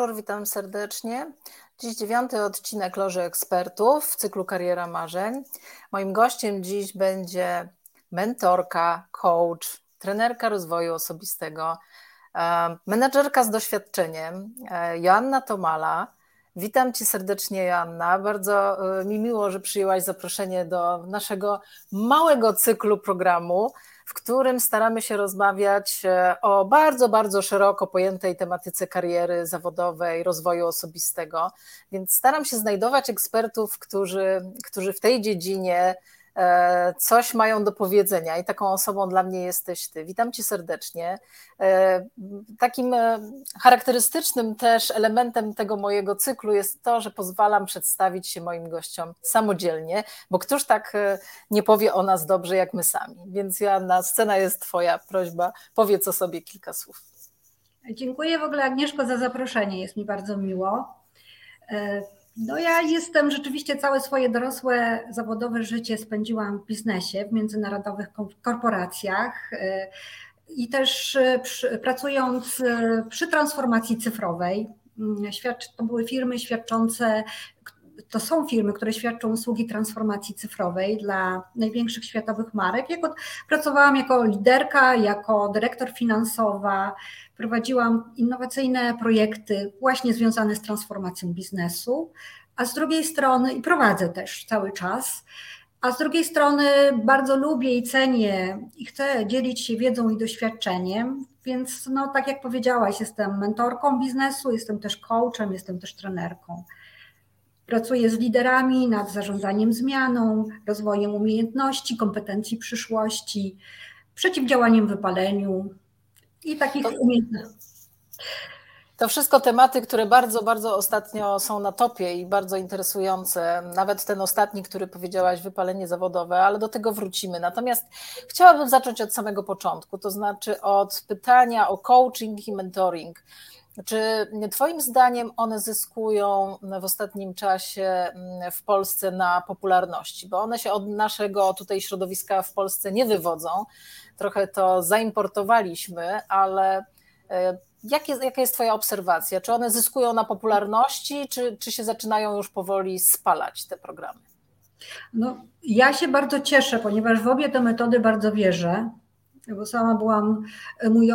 Wieczór, witam serdecznie. Dziś dziewiąty odcinek Loży Ekspertów w cyklu Kariera Marzeń. Moim gościem dziś będzie mentorka, coach, trenerka rozwoju osobistego, e, menedżerka z doświadczeniem, e, Joanna Tomala. Witam Cię serdecznie, Joanna. Bardzo e, mi miło, że przyjęłaś zaproszenie do naszego małego cyklu programu w którym staramy się rozmawiać e, o bardzo, bardzo szeroko pojętej tematyce kariery zawodowej, rozwoju osobistego. Więc staram się znajdować ekspertów, którzy, którzy w tej dziedzinie coś mają do powiedzenia i taką osobą dla mnie jesteś ty. Witam cię serdecznie. E, takim e, charakterystycznym też elementem tego mojego cyklu jest to, że pozwalam przedstawić się moim gościom samodzielnie, bo któż tak nie powie o nas dobrze jak my sami. Więc Joanna, scena jest twoja, prośba, powiedz o sobie kilka słów. Dziękuję w ogóle Agnieszko za zaproszenie, jest mi bardzo miło. No ja jestem rzeczywiście całe swoje dorosłe zawodowe życie spędziłam w biznesie, w międzynarodowych korporacjach y, i też y, przy, pracując y, przy transformacji cyfrowej. Mm, to były firmy świadczące, to są firmy, które świadczą usługi transformacji cyfrowej dla największych światowych marek. Jako, pracowałam jako liderka, jako dyrektor finansowa, prowadziłam innowacyjne projekty właśnie związane z transformacją biznesu, a z drugiej strony, i prowadzę też cały czas, a z drugiej strony bardzo lubię i cenię i chcę dzielić się wiedzą i doświadczeniem, więc no, tak jak powiedziałaś, jestem mentorką biznesu, jestem też coachem, jestem też trenerką. Pracuję z liderami nad zarządzaniem zmianą, rozwojem umiejętności, kompetencji przyszłości, przeciwdziałaniem wypaleniu, i takich umiejętności. To wszystko tematy, które bardzo, bardzo ostatnio są na topie i bardzo interesujące. Nawet ten ostatni, który powiedziałaś, wypalenie zawodowe, ale do tego wrócimy. Natomiast chciałabym zacząć od samego początku, to znaczy od pytania o coaching i mentoring. Czy Twoim zdaniem one zyskują w ostatnim czasie mm, w Polsce na popularności? Bo one się od naszego tutaj środowiska w Polsce nie wywodzą. Trochę to zaimportowaliśmy, ale e, jak jest, jaka jest Twoja obserwacja? Czy one zyskują na popularności, czy, czy się zaczynają już powoli spalać te programy? No, ja się bardzo cieszę, ponieważ w obie te metody bardzo wierzę bo sama byłam,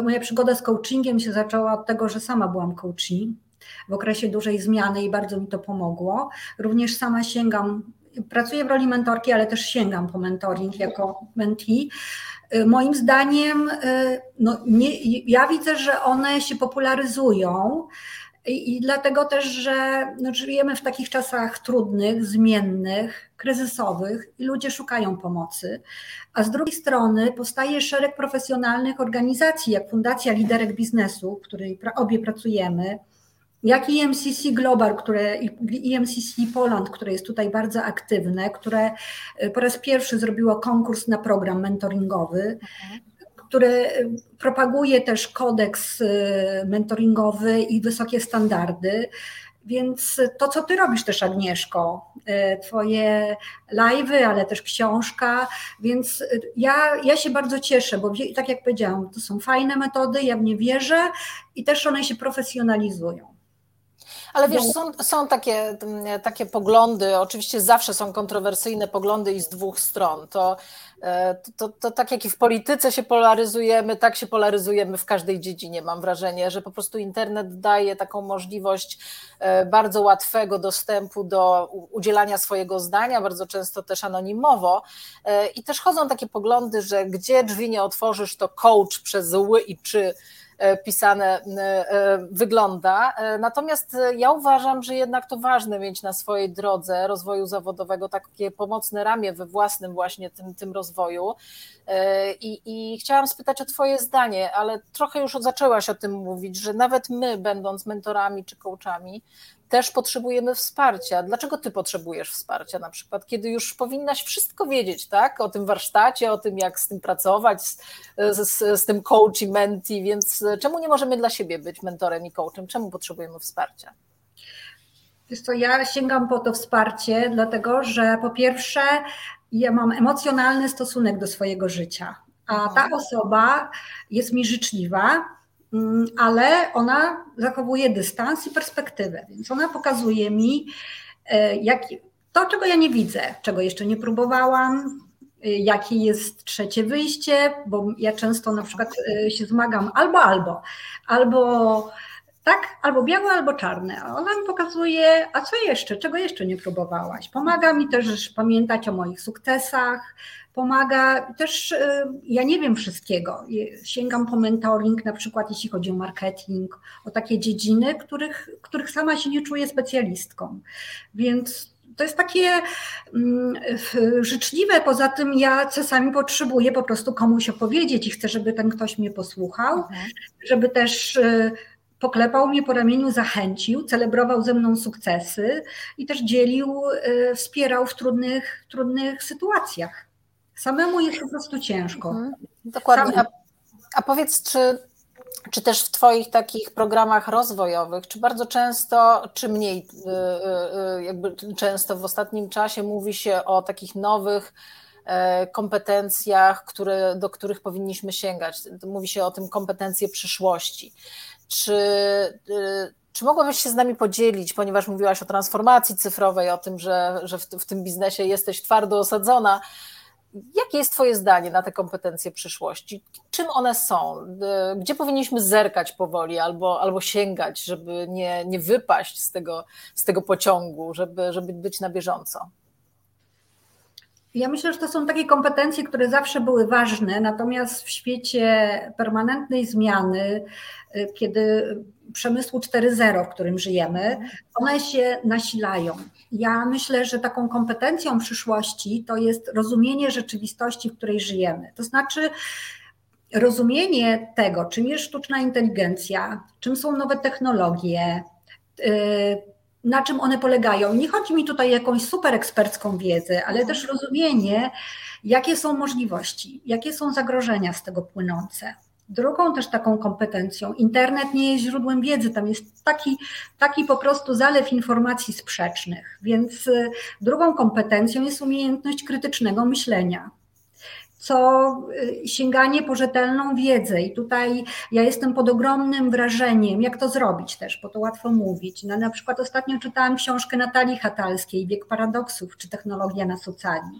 moja przygoda z coachingiem się zaczęła od tego, że sama byłam coaching w okresie dużej zmiany i bardzo mi to pomogło. Również sama sięgam, pracuję w roli mentorki, ale też sięgam po mentoring jako mentee. Moim zdaniem, no nie, ja widzę, że one się popularyzują i, i dlatego też, że no, żyjemy w takich czasach trudnych, zmiennych, kryzysowych i ludzie szukają pomocy. A z drugiej strony powstaje szereg profesjonalnych organizacji, jak Fundacja Liderek Biznesu, w której obie pracujemy, jak IMCC Global, które, IMCC Poland, które jest tutaj bardzo aktywne, które e, po raz pierwszy zrobiło konkurs na program mentoringowy. Mhm które propaguje też kodeks y, mentoringowy i wysokie standardy. Więc to, co ty robisz też, Agnieszko, y, twoje live'y, ale też książka, więc ja, ja się bardzo cieszę, bo tak jak powiedziałam, to są fajne metody, ja w nie wierzę i też one się profesjonalizują. Ale wiesz, są, są takie, mm, takie poglądy, oczywiście zawsze są kontrowersyjne poglądy i z dwóch stron. To, e, to, to, to, tak jak i w polityce się polaryzujemy, tak się polaryzujemy w każdej dziedzinie. Mam wrażenie, że po prostu internet daje taką możliwość e, bardzo łatwego dostępu do udzielania swojego zdania, bardzo często też anonimowo. E, I też chodzą takie poglądy, że gdzie drzwi nie otworzysz, to coach przez ły i czy pisane e, e, wygląda. Natomiast ja uważam, że jednak to ważne mieć na swojej drodze rozwoju zawodowego takie pomocne ramię we własnym właśnie tym, tym rozwoju. I, I chciałam spytać o Twoje zdanie, ale trochę już zaczęłaś o tym mówić, że nawet my, będąc mentorami czy coachami, też potrzebujemy wsparcia. Dlaczego ty potrzebujesz wsparcia na przykład, kiedy już powinnaś wszystko wiedzieć, tak? O tym warsztacie, o tym, jak z tym pracować, z, z, z tym coach i menti, więc czemu nie możemy dla siebie być mentorem i coachem? Czemu potrzebujemy wsparcia? Wiesz co, ja sięgam po to wsparcie, dlatego że po pierwsze ja mam emocjonalny stosunek do swojego życia, a ta mhm. osoba jest mi życzliwa, ale ona zachowuje dystans i perspektywę, więc ona pokazuje mi, e, jak, to, czego ja nie widzę, czego jeszcze nie próbowałam, e, jakie jest trzecie wyjście, bo ja często na przykład e, się zmagam albo, albo, albo tak, albo białe, albo czarne. A ona mi pokazuje, a co jeszcze, czego jeszcze nie próbowałaś. Pomaga mi też pamiętać o moich sukcesach, pomaga też, y, ja nie wiem wszystkiego. Sięgam po mentoring, na przykład jeśli chodzi o marketing, o takie dziedziny, których, których sama się nie czuję specjalistką. Więc to jest takie mm, życzliwe. Poza tym ja czasami potrzebuję po prostu komuś opowiedzieć i chcę, żeby ten ktoś mnie posłuchał, mhm. żeby też y, poklepał mnie po ramieniu, zachęcił, celebrował ze mną sukcesy i też dzielił, y, wspierał w trudnych, trudnych sytuacjach. Samemu jest po prostu ciężko. Mhm, dokładnie. A, a powiedz, czy czy też w Twoich takich programach rozwojowych, czy bardzo często, czy mniej y, jakby często w ostatnim czasie mówi się o takich nowych e, kompetencjach, które, do których powinniśmy sięgać? Mówi się o tym kompetencje przyszłości. Czy, y, czy mogłabyś się z nami podzielić, ponieważ mówiłaś o transformacji cyfrowej, o tym, że, że w, w tym biznesie jesteś twardo osadzona? Jakie jest Twoje zdanie na te kompetencje przyszłości? Czym one są? Y, gdzie powinniśmy zerkać powoli albo, albo sięgać, żeby nie, nie wypaść z tego, z tego pociągu, żeby, żeby być na bieżąco? Ja myślę, że to są takie kompetencje, które zawsze były ważne, natomiast w świecie permanentnej zmiany, y, kiedy przemysłu 4.0, w którym żyjemy, one się nasilają. Ja myślę, że taką kompetencją przyszłości to jest rozumienie rzeczywistości, w której żyjemy. To znaczy, rozumienie tego, czym jest sztuczna inteligencja, czym są nowe technologie, y, na czym one polegają. Nie chodzi mi tutaj o jakąś super ekspercką wiedzę, ale też rozumienie, jakie są możliwości, jakie są zagrożenia z tego płynące. Drugą też taką kompetencją, internet nie jest źródłem wiedzy, tam jest taki, taki po prostu zalew informacji sprzecznych, więc y, drugą kompetencją jest umiejętność krytycznego myślenia co y, sięganie po rzetelną wiedzę. I tutaj ja jestem pod ogromnym wrażeniem, jak to zrobić też, bo to łatwo mówić. No, na przykład ostatnio czytałam książkę Natalii Hatalskiej, Wiek Paradoksów, czy Technologia na socjali.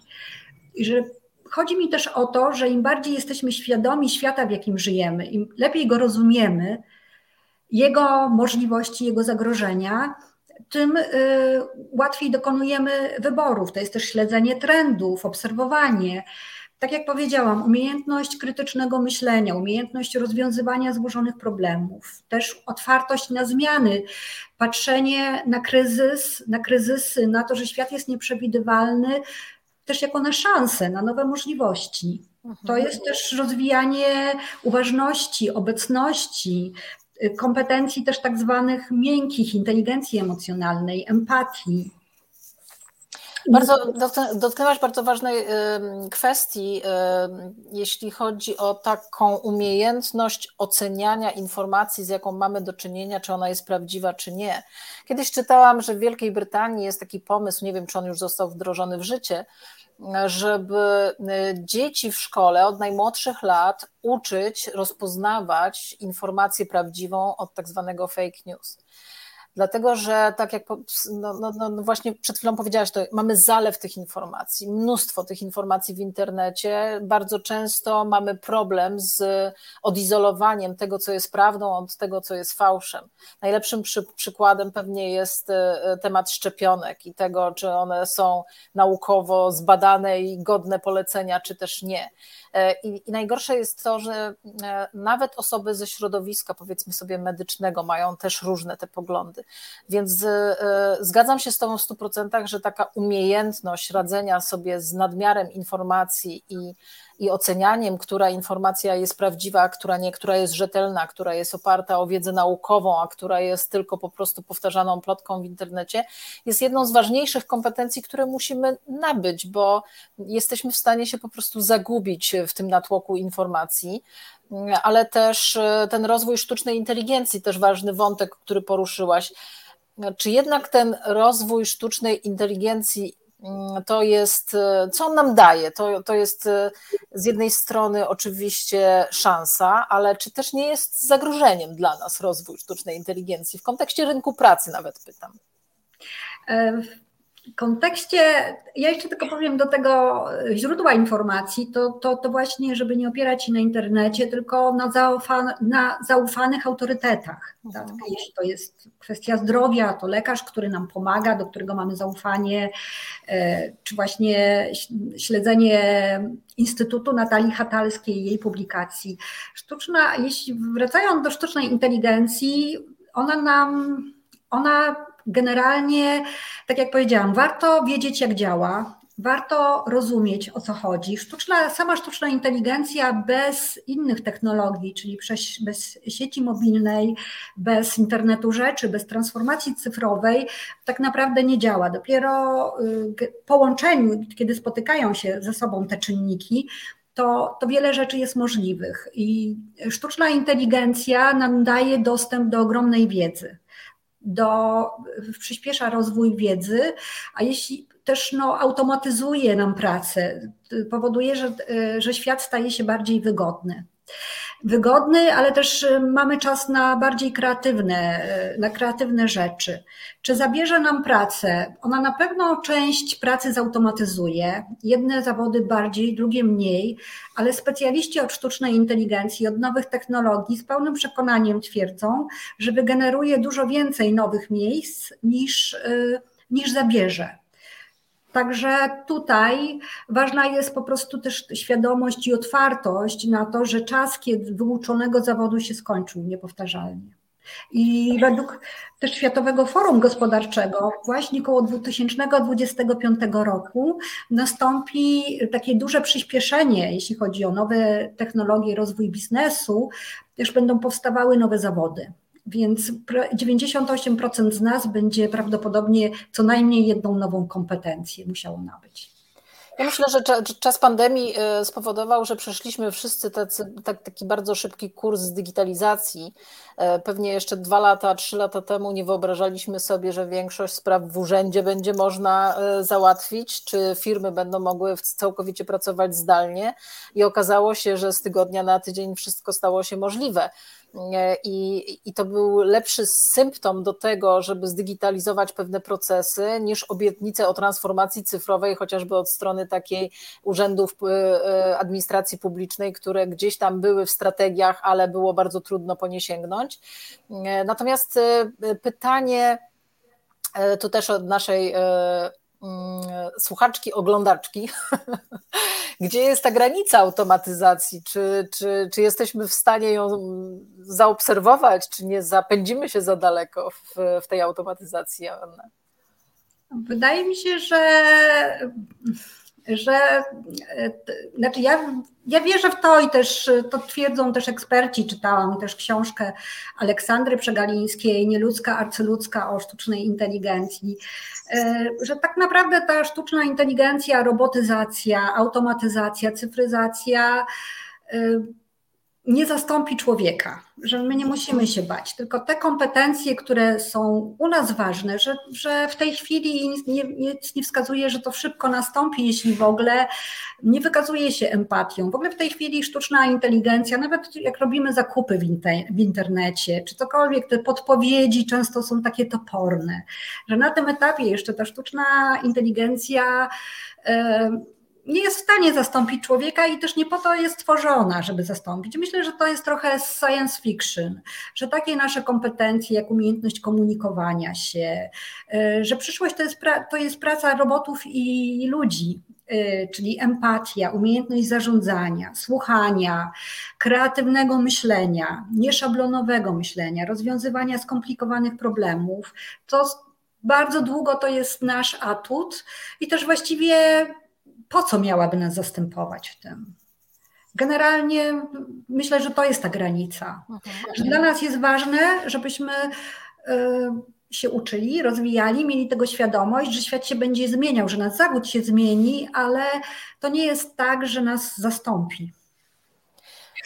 I że chodzi mi też o to, że im bardziej jesteśmy świadomi świata, w jakim żyjemy, im lepiej go rozumiemy, jego możliwości, jego zagrożenia, tym y, łatwiej dokonujemy wyborów. To jest też śledzenie trendów, obserwowanie tak jak powiedziałam, umiejętność krytycznego myślenia, umiejętność rozwiązywania złożonych problemów, też otwartość na zmiany, patrzenie na kryzys, na kryzysy, na to, że świat jest nieprzewidywalny, też jako na szansę, na nowe możliwości. To mhm. jest też rozwijanie uważności, obecności, kompetencji też tak zwanych miękkich, inteligencji emocjonalnej, empatii. Bardzo dotknęłaś bardzo ważnej kwestii, jeśli chodzi o taką umiejętność oceniania informacji, z jaką mamy do czynienia, czy ona jest prawdziwa, czy nie. Kiedyś czytałam, że w Wielkiej Brytanii jest taki pomysł, nie wiem, czy on już został wdrożony w życie, żeby dzieci w szkole od najmłodszych lat uczyć rozpoznawać informację prawdziwą od tak zwanego fake news. Dlatego, że tak jak no, no, no właśnie przed chwilą powiedziałaś, to mamy zalew tych informacji, mnóstwo tych informacji w internecie. Bardzo często mamy problem z odizolowaniem tego, co jest prawdą, od tego, co jest fałszem. Najlepszym przy, przykładem pewnie jest e, temat szczepionek i tego, czy one są naukowo zbadane i godne polecenia, czy też nie. E, I, I, najgorsze jest to, że e, nawet osoby ze środowiska, powiedzmy sobie, medycznego, mają też różne te poglądy. Więc e, zgadzam się z Tobą w 100%, że taka umiejętność radzenia sobie z nadmiarem informacji i i ocenianiem, która informacja jest prawdziwa, a która nie, która jest rzetelna, która jest oparta o wiedzę naukową, a która jest tylko po prostu powtarzaną plotką w internecie, jest jedną z ważniejszych kompetencji, które musimy nabyć, bo jesteśmy w stanie się po prostu zagubić w tym natłoku informacji ale też e, ten rozwój sztucznej inteligencji, też ważny wątek, który poruszyłaś. Czy jednak ten rozwój sztucznej inteligencji to jest, co on nam daje? To, to jest z jednej strony oczywiście szansa, ale czy też nie jest zagrożeniem dla nas rozwój sztucznej inteligencji w kontekście rynku pracy nawet pytam? Kontekście, ja jeszcze tylko powiem do tego źródła informacji, to, to, to właśnie, żeby nie opierać się na internecie, tylko na, zaufa, na zaufanych autorytetach. Tak? Mhm. Jeśli to jest kwestia zdrowia, to lekarz, który nam pomaga, do którego mamy zaufanie, e, czy właśnie śledzenie Instytutu Natalii Hatalskiej, jej publikacji. Sztuczna, jeśli wracając do sztucznej inteligencji, ona nam, ona generalnie, tak jak powiedziałam, warto wiedzieć, jak działa, warto rozumieć, o co chodzi. Sztuczna, sama sztuczna inteligencja bez innych technologii, czyli bez sieci mobilnej, bez internetu rzeczy, bez transformacji cyfrowej, tak naprawdę nie działa. Dopiero y, w połączeniu, kiedy spotykają się ze sobą te czynniki, to, to wiele rzeczy jest możliwych. I sztuczna inteligencja nam daje dostęp do ogromnej wiedzy do, przyspiesza rozwój wiedzy, a jeśli też no, automatyzuje nam pracę, powoduje, że, że świat staje się bardziej wygodny wygodny, ale też y, mamy czas na bardziej kreatywne, y, na kreatywne rzeczy. Czy zabierze nam pracę? Ona na pewno część pracy zautomatyzuje, jedne zawody bardziej, drugie mniej, ale specjaliści od sztucznej inteligencji, od nowych technologii z pełnym przekonaniem twierdzą, że wygeneruje dużo więcej nowych miejsc niż, y, niż zabierze. Także tutaj ważna jest po prostu też świadomość i otwartość na to, że czas, kiedy wyuczonego zawodu się skończył niepowtarzalnie. I według też Światowego Forum Gospodarczego właśnie około 2025 roku nastąpi takie duże przyspieszenie, jeśli chodzi o nowe technologie, rozwój biznesu, też będą powstawały nowe zawody. Więc 98% z nas będzie prawdopodobnie co najmniej jedną nową kompetencję musiało nabyć. Ja myślę, że czas pandemii y, spowodował, że przeszliśmy wszyscy tacy, tak, taki bardzo szybki kurs z digitalizacji. E, pewnie jeszcze dwa lata, trzy lata temu nie wyobrażaliśmy sobie, że większość spraw w urzędzie będzie można e, załatwić, czy firmy będą mogły całkowicie pracować zdalnie. I okazało się, że z tygodnia na tydzień wszystko stało się możliwe. E, I, I to był lepszy symptom do tego, żeby zdigitalizować pewne procesy, niż obietnice o transformacji cyfrowej, chociażby od strony takiej urzędów e, e, administracji publicznej, które gdzieś tam były w strategiach, ale było bardzo trudno po nie sięgnąć. Natomiast pytanie, tu też od naszej słuchaczki, oglądaczki, gdzie jest ta granica automatyzacji? Czy, czy, czy jesteśmy w stanie ją zaobserwować, czy nie zapędzimy się za daleko w, w tej automatyzacji, Anna? Wydaje mi się, że że e, znaczy ja, ja wierzę w to i też to twierdzą też eksperci. Czytałam też książkę Aleksandry Przegalińskiej, Nieludzka, arcyludzka o sztucznej inteligencji, e, że tak naprawdę ta sztuczna inteligencja, robotyzacja, automatyzacja, cyfryzacja e, nie zastąpi człowieka, że my nie musimy się bać, tylko te kompetencje, które są u nas ważne, że, że w tej chwili nic nie, nic nie wskazuje, że to szybko nastąpi, jeśli w ogóle nie wykazuje się empatią. W ogóle w tej chwili sztuczna inteligencja, nawet jak robimy zakupy w, inter, w internecie, czy cokolwiek, te podpowiedzi często są takie toporne, że na tym etapie jeszcze ta sztuczna inteligencja. Yy, nie jest w stanie zastąpić człowieka i też nie po to jest stworzona, żeby zastąpić. Myślę, że to jest trochę science fiction, że takie nasze kompetencje, jak umiejętność komunikowania się, y, że przyszłość to jest, to jest praca robotów i ludzi, y, czyli empatia, umiejętność zarządzania, słuchania, kreatywnego myślenia, nieszablonowego myślenia, rozwiązywania skomplikowanych problemów. To bardzo długo to jest nasz atut i też właściwie po co miałaby nas zastępować w tym? Generalnie myślę, że to jest ta granica. Mhm. Że dla nas jest ważne, żebyśmy y, się uczyli, rozwijali, mieli tego świadomość, że świat się będzie zmieniał, że nasz zawód się zmieni, ale to nie jest tak, że nas zastąpi.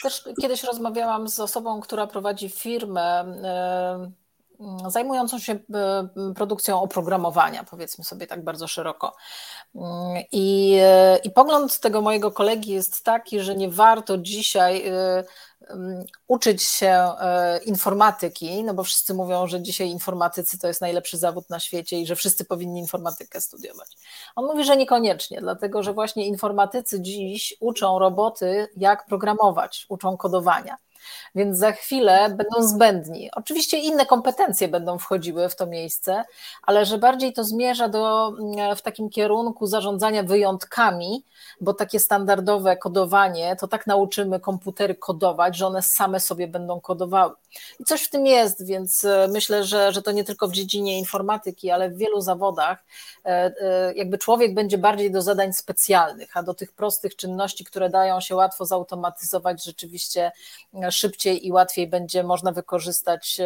Też kiedyś rozmawiałam z osobą, która prowadzi firmę mm, zajmującą się produkcją oprogramowania, powiedzmy sobie tak bardzo szeroko. I, I pogląd tego mojego kolegi jest taki, że nie warto dzisiaj uczyć się e, informatyki, no bo wszyscy mówią, że dzisiaj informatycy to jest najlepszy zawód na świecie i że wszyscy powinni informatykę studiować. On mówi, że niekoniecznie, dlatego że właśnie informatycy dziś uczą roboty, jak programować, uczą kodowania więc za chwilę będą zbędni. Oczywiście inne kompetencje będą wchodziły w to miejsce, ale że bardziej to zmierza do, mm, w takim kierunku zarządzania wyjątkami, bo takie standardowe kodowanie, to tak nauczymy komputery kodować, że one same sobie będą kodowały. I coś w tym jest, więc e, myślę, że, że to nie tylko w dziedzinie informatyki, ale w wielu zawodach e, e, jakby człowiek będzie bardziej do zadań specjalnych, a do tych prostych czynności, które dają się łatwo zautomatyzować, rzeczywiście szybciej i łatwiej będzie można wykorzystać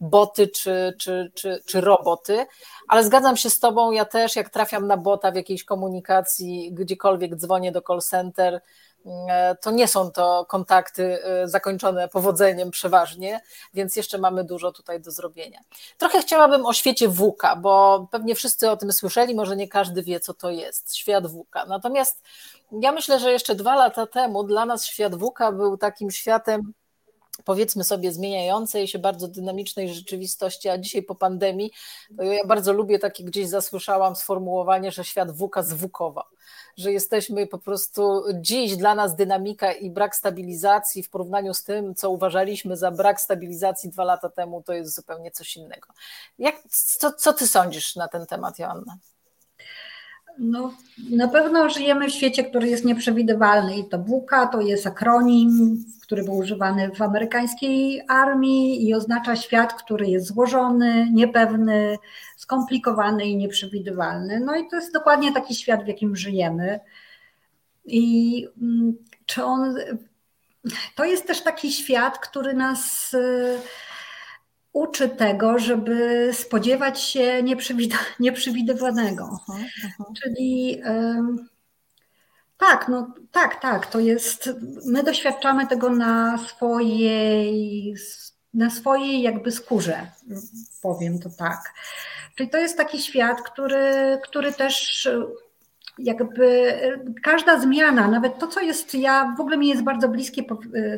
boty czy, czy, czy, czy roboty. Ale zgadzam się z Tobą, ja też jak trafiam na bota w jakiejś komunikacji, gdziekolwiek dzwonię do call center, E, to nie są to kontakty e, zakończone powodzeniem przeważnie, więc jeszcze mamy dużo tutaj do zrobienia. Trochę chciałabym o świecie WUKA, bo pewnie wszyscy o tym słyszeli, może nie każdy wie, co to jest świat WUKA. Natomiast ja myślę, że jeszcze dwa lata temu dla nas świat WUKA był takim światem powiedzmy sobie, zmieniającej się bardzo dynamicznej rzeczywistości, a dzisiaj po pandemii, to ja bardzo lubię takie gdzieś zasłyszałam sformułowanie, że świat WUKA zwukował, że jesteśmy po prostu dziś dla nas dynamika i brak stabilizacji w porównaniu z tym, co uważaliśmy za brak stabilizacji dwa lata temu, to jest zupełnie coś innego. Jak, co, co ty sądzisz na ten temat, Joanna? No, na pewno żyjemy w świecie, który jest nieprzewidywalny i to WUKA to jest akronim, który był używany w amerykańskiej armii i oznacza świat, który jest złożony, niepewny, skomplikowany i nieprzewidywalny. No i to jest dokładnie taki świat, w jakim żyjemy. I mm, czy on. To jest też taki świat, który nas y, uczy tego, żeby spodziewać się nieprzewidywanego. Czyli tak, no tak, tak, to jest, my doświadczamy tego na swojej, na swojej jakby skórze, powiem to tak. Czyli to jest taki świat, który, który też jakby każda zmiana, nawet to, co jest, ja w ogóle mi jest bardzo bliskie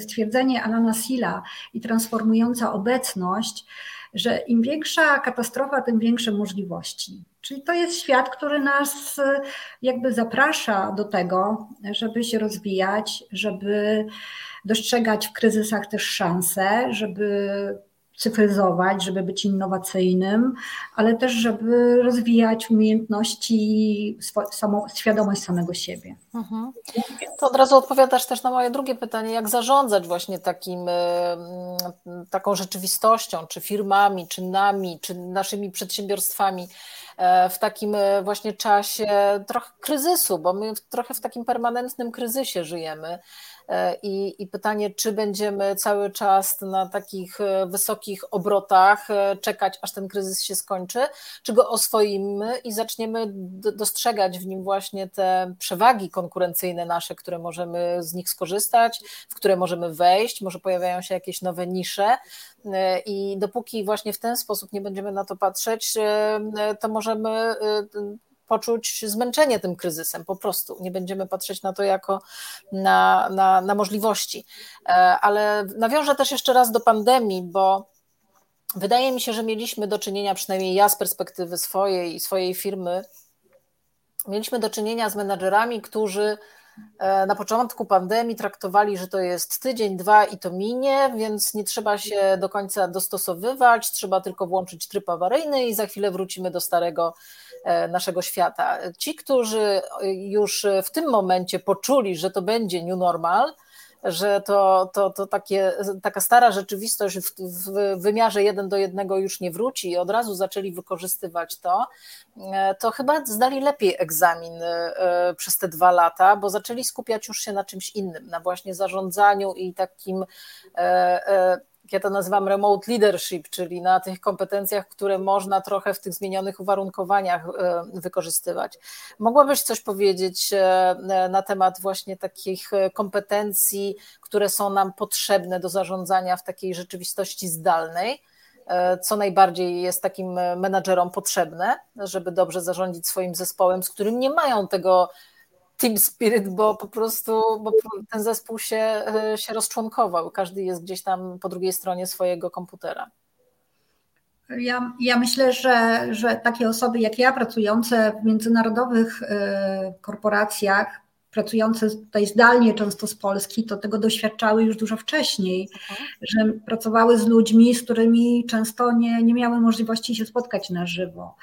stwierdzenie Alana Silla i transformująca obecność, że im większa katastrofa, tym większe możliwości. Czyli to jest świat, który nas jakby zaprasza do tego, żeby się rozwijać, żeby dostrzegać w kryzysach też szanse, żeby cyfryzować, żeby być innowacyjnym, ale też, żeby rozwijać umiejętności, samo, świadomość samego siebie. Mhm. To od razu odpowiadasz też na moje drugie pytanie, jak zarządzać właśnie takim, e, taką rzeczywistością, czy firmami, czy nami, czy naszymi przedsiębiorstwami e, w takim e, właśnie czasie trochę kryzysu, bo my trochę w takim permanentnym kryzysie żyjemy. E, I, I, pytanie, czy będziemy cały czas na takich e, wysokich obrotach e, czekać, aż ten kryzys się skończy, czy go oswoimy i zaczniemy dostrzegać w nim właśnie te przewagi konkurencyjne nasze, które możemy z nich skorzystać, w które możemy wejść, może pojawiają się jakieś nowe nisze. I dopóki właśnie w ten sposób nie będziemy na to patrzeć, to możemy poczuć zmęczenie tym kryzysem, po prostu. Nie będziemy patrzeć na to jako na, na, na możliwości. E, ale nawiążę też jeszcze raz do pandemii, bo wydaje mi się, że mieliśmy do czynienia, przynajmniej ja z perspektywy swojej i swojej firmy, mieliśmy do czynienia z menadżerami, którzy na początku pandemii traktowali, że to jest tydzień, dwa i to minie, więc nie trzeba się do końca dostosowywać, trzeba tylko włączyć tryb awaryjny i za chwilę wrócimy do starego E, naszego świata. Ci, którzy już w tym momencie poczuli, że to będzie new normal, że to, to, to takie, taka stara rzeczywistość w, w wymiarze jeden do jednego już nie wróci i od razu zaczęli wykorzystywać to, e, to chyba zdali lepiej egzamin e, przez te dwa lata, bo zaczęli skupiać już się na czymś innym, na właśnie zarządzaniu i takim ja to nazywam remote leadership, czyli na tych kompetencjach, które można trochę w tych zmienionych uwarunkowaniach e, wykorzystywać. Mogłabyś coś powiedzieć e, na temat właśnie takich kompetencji, które są nam potrzebne do zarządzania w takiej rzeczywistości zdalnej? co najbardziej jest takim menadżerom potrzebne, żeby dobrze zarządzić swoim zespołem, z którym nie mają tego team spirit, bo po prostu bo ten zespół się, się rozczłonkował. Każdy jest gdzieś tam po drugiej stronie swojego komputera. Ja, ja myślę, że, że takie osoby jak ja, pracujące w międzynarodowych e, korporacjach, pracujące tutaj zdalnie, często z Polski, to tego doświadczały już dużo wcześniej, mhm. że pracowały z ludźmi, z którymi często nie, nie miały możliwości się spotkać na żywo.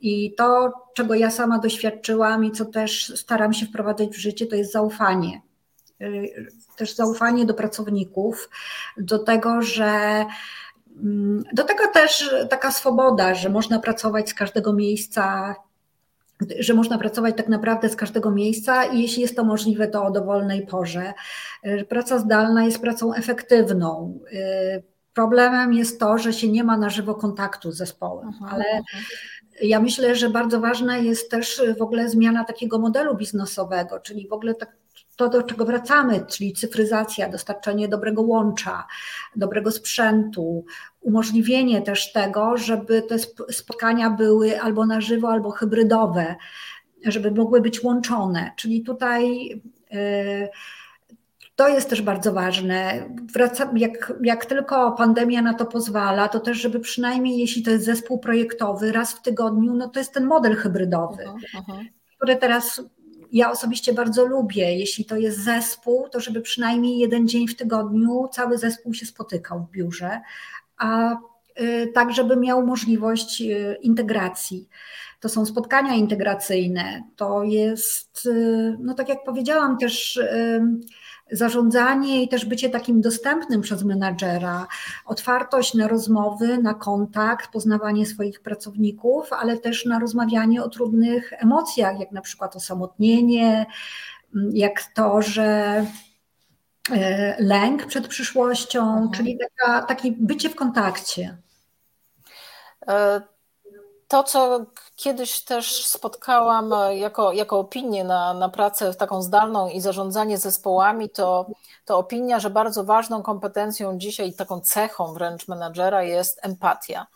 I to, czego ja sama doświadczyłam i co też staram się wprowadzać w życie, to jest zaufanie. E, też zaufanie do pracowników, do tego, że Mm, do tego też taka swoboda, że można pracować z każdego miejsca, że można pracować tak naprawdę z każdego miejsca i jeśli jest to możliwe, to o dowolnej porze. Y, praca zdalna jest pracą efektywną. Y, problemem jest to, że się nie ma na żywo kontaktu z zespołem, mhm, ale. Ja myślę, że bardzo ważna jest też w ogóle zmiana takiego modelu biznesowego, czyli w ogóle tak to, do czego wracamy, czyli cyfryzacja, dostarczenie dobrego łącza, dobrego sprzętu, umożliwienie też tego, żeby te spotkania były albo na żywo, albo hybrydowe, żeby mogły być łączone. Czyli tutaj. Yy, to jest też bardzo ważne. Wraca, jak, jak tylko pandemia na to pozwala, to też, żeby przynajmniej jeśli to jest zespół projektowy, raz w tygodniu, no to jest ten model hybrydowy, uh -huh, uh -huh. który teraz ja osobiście bardzo lubię, jeśli to jest zespół, to żeby przynajmniej jeden dzień w tygodniu cały zespół się spotykał w biurze, a y, tak, żeby miał możliwość y, integracji. To są spotkania integracyjne, to jest, y, no tak jak powiedziałam, też zarządzanie i też bycie takim dostępnym przez menadżera, otwartość na rozmowy, na kontakt, poznawanie swoich pracowników, ale też na rozmawianie o trudnych emocjach, jak na przykład osamotnienie, jak to, że e, lęk przed przyszłością, mhm. czyli taka, takie bycie w kontakcie. To, co kiedyś też spotkałam e, jako, jako opinię na, na pracę taką zdalną i zarządzanie zespołami, to, to opinia, że bardzo ważną kompetencją dzisiaj, taką cechą wręcz menadżera jest empatia.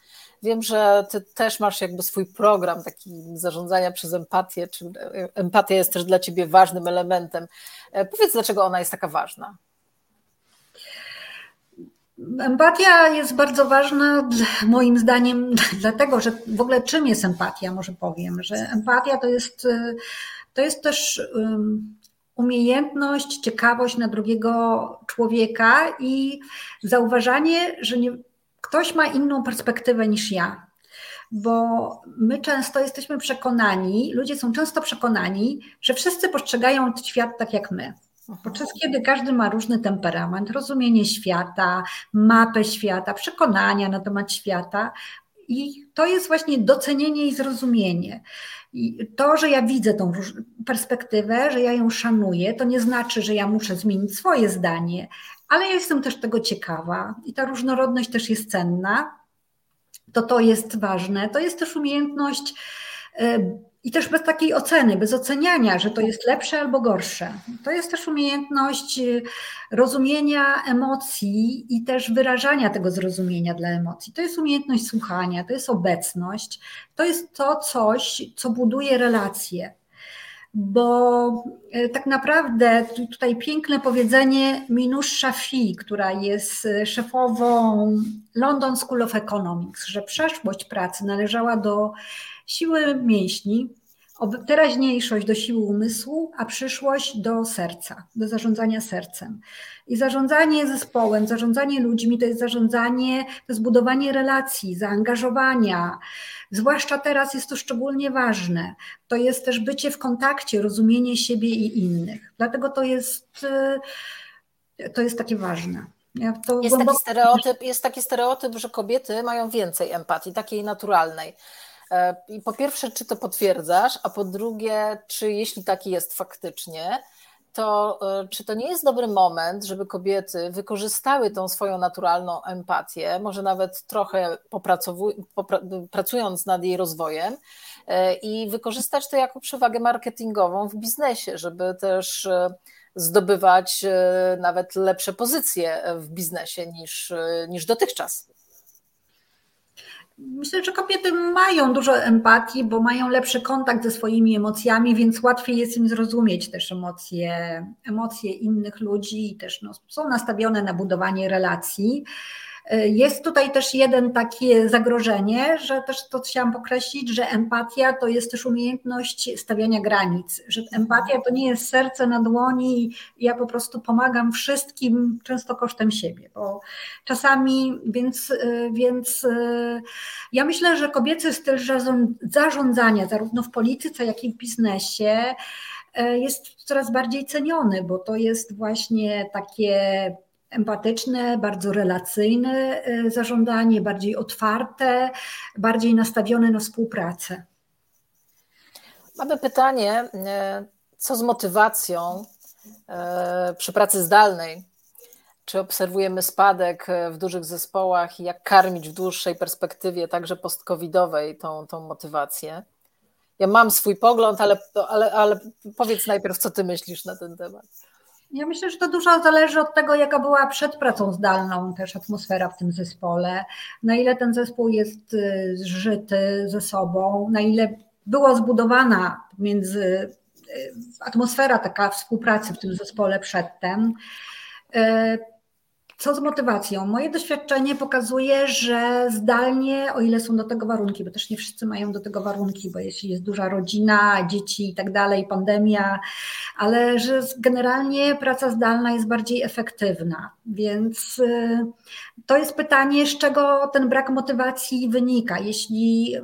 Wiem, że ty też masz jakby swój program taki zarządzania przez empatię, czy e, empatia jest też dla ciebie ważnym elementem. E, powiedz, dlaczego ona jest taka ważna? Empatia jest bardzo ważna, moim zdaniem, dlatego, że w ogóle czym jest empatia, może powiem, że empatia to jest, to jest też umiejętność, ciekawość na drugiego człowieka i zauważanie, że nie, ktoś ma inną perspektywę niż ja. Bo my często jesteśmy przekonani, ludzie są często przekonani, że wszyscy postrzegają świat tak jak my. Podczas kiedy każdy ma różny temperament, rozumienie świata, mapę świata, przekonania na temat świata, i to jest właśnie docenienie i zrozumienie. I to, że ja widzę tą perspektywę, że ja ją szanuję, to nie znaczy, że ja muszę zmienić swoje zdanie, ale ja jestem też tego ciekawa i ta różnorodność też jest cenna. To to jest ważne. To jest też umiejętność e, i też bez takiej oceny, bez oceniania, że to jest lepsze albo gorsze. To jest też umiejętność y, rozumienia emocji i też wyrażania tego zrozumienia dla emocji. To jest umiejętność słuchania, to jest obecność, to jest to coś, co buduje relacje. Bo y, tak naprawdę tutaj piękne powiedzenie Minusz Shafi, która jest y, szefową London School of Economics, że przeszłość pracy należała do siły mięśni, teraźniejszość do siły umysłu, a przyszłość do serca, do zarządzania sercem. I zarządzanie zespołem, zarządzanie ludźmi to jest zarządzanie, to jest budowanie relacji, zaangażowania. Zwłaszcza teraz jest to szczególnie ważne. To jest też bycie w kontakcie, rozumienie siebie i innych. Dlatego to jest, to jest takie ważne. Ja jest, taki stereotyp, jest taki stereotyp, że kobiety mają więcej empatii, takiej naturalnej. E, I po pierwsze, czy to potwierdzasz, a po drugie, czy jeśli taki jest faktycznie, to e, czy to nie jest dobry moment, żeby kobiety wykorzystały tą swoją naturalną empatię, może nawet trochę pracując nad jej rozwojem e, i wykorzystać to jako przewagę marketingową w biznesie, żeby też zdobywać nawet lepsze pozycje w biznesie niż, niż dotychczas? Myślę, że kobiety mają dużo empatii, bo mają lepszy kontakt ze swoimi emocjami, więc łatwiej jest im zrozumieć też emocje, emocje innych ludzi i też no, są nastawione na budowanie relacji. Jest tutaj też jeden takie zagrożenie, że też to chciałam pokreślić, że empatia to jest też umiejętność stawiania granic, że empatia to nie jest serce na dłoni, ja po prostu pomagam wszystkim, często kosztem siebie, bo czasami, więc, więc ja myślę, że kobiecy styl zarządzania, zarówno w polityce, jak i w biznesie, jest coraz bardziej ceniony, bo to jest właśnie takie empatyczne, bardzo relacyjne e, zarządzanie, bardziej otwarte, bardziej nastawione na współpracę. Mamy pytanie, e, co z motywacją e, przy pracy zdalnej? Czy obserwujemy spadek w dużych zespołach i jak karmić w dłuższej perspektywie, także post-covidowej, tą, tą motywację? Ja mam swój pogląd, ale, ale, ale powiedz najpierw, co ty myślisz na ten temat. Ja myślę, że to dużo zależy od tego, jaka była przed pracą zdalną też atmosfera w tym zespole, na ile ten zespół jest y, zżyty ze sobą, na ile była zbudowana między y, atmosfera taka współpracy w tym zespole przedtem. Co z motywacją? Moje doświadczenie pokazuje, że zdalnie, o ile są do tego warunki, bo też nie wszyscy mają do tego warunki, bo jeśli jest duża rodzina, dzieci i tak dalej, pandemia, ale że generalnie praca zdalna jest bardziej efektywna. Więc y, to jest pytanie, z czego ten brak motywacji wynika. Jeśli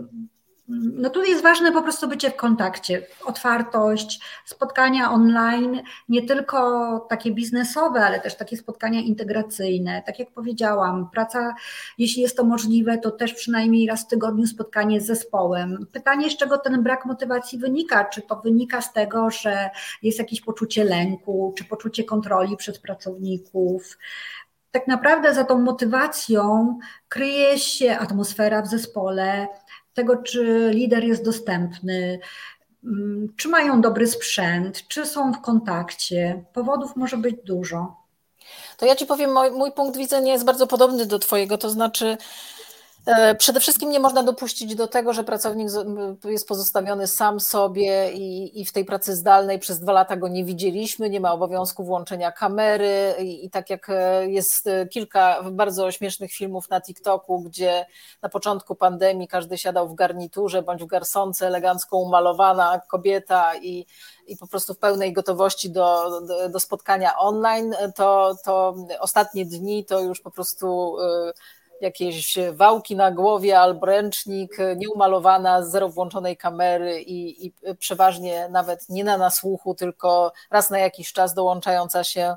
no tu jest ważne po prostu bycie w kontakcie, otwartość, spotkania online, nie tylko takie biznesowe, ale też takie spotkania integracyjne. Tak jak powiedziałam, praca, jeśli jest to możliwe, to też przynajmniej raz w tygodniu spotkanie z zespołem. Pytanie, z czego ten brak motywacji wynika? Czy to wynika z tego, że jest jakieś poczucie lęku, czy poczucie kontroli przez pracowników? tak naprawdę za tą motywacją kryje się atmosfera w zespole, tego, czy lider jest dostępny, mm, czy mają dobry sprzęt, czy są w kontakcie. Powodów może być dużo. To ja Ci powiem, mój, mój punkt widzenia jest bardzo podobny do Twojego, to znaczy przede wszystkim nie można dopuścić do tego, że pracownik jest pozostawiony sam sobie i, i, w tej pracy zdalnej. Przez dwa lata go nie widzieliśmy, nie ma obowiązku włączenia kamery i, i, tak jak e, jest e, kilka bardzo śmiesznych filmów na TikToku, gdzie na początku pandemii każdy siadał w garniturze bądź w garsonce elegancko umalowana kobieta i, i po prostu w pełnej gotowości do, do, do spotkania online, to, to ostatnie dni to już po prostu jakieś wałki na głowie albo ręcznik, nieumalowana, zero włączonej kamery i, i, przeważnie nawet nie na nasłuchu, tylko raz na jakiś czas dołączająca się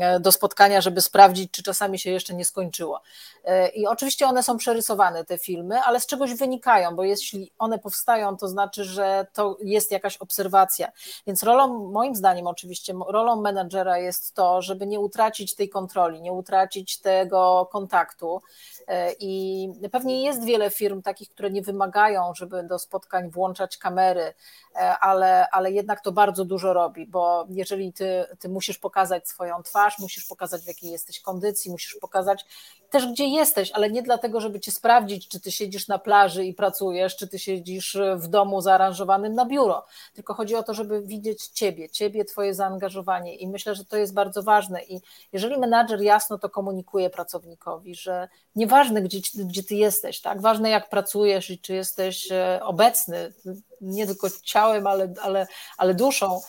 e, do spotkania, żeby sprawdzić, czy czasami się jeszcze nie skończyło. E, I oczywiście one są przerysowane, te filmy, ale z czegoś wynikają, bo jeśli one powstają, to znaczy, że to jest jakaś obserwacja. Więc rolą, moim zdaniem oczywiście, rolą menadżera jest to, żeby nie utracić tej kontroli, nie utracić tego kontaktu, E, I pewnie jest wiele firm takich, które nie wymagają, żeby do spotkań włączać kamery, e, ale, ale jednak to bardzo dużo robi, bo jeżeli ty, ty musisz pokazać swoją twarz, musisz pokazać w jakiej jesteś kondycji, musisz pokazać też gdzie jesteś, ale nie dlatego, żeby cię sprawdzić, czy ty siedzisz na plaży i pracujesz, czy ty siedzisz w domu zaaranżowanym na biuro, tylko chodzi o to, żeby widzieć ciebie, ciebie, twoje zaangażowanie. I myślę, że to jest bardzo ważne. I jeżeli menadżer jasno to komunikuje pracownikowi, że nieważne gdzie, gdzie ty jesteś, tak, ważne jak pracujesz i czy jesteś e, obecny, nie tylko ciałem, ale, ale, ale duszą,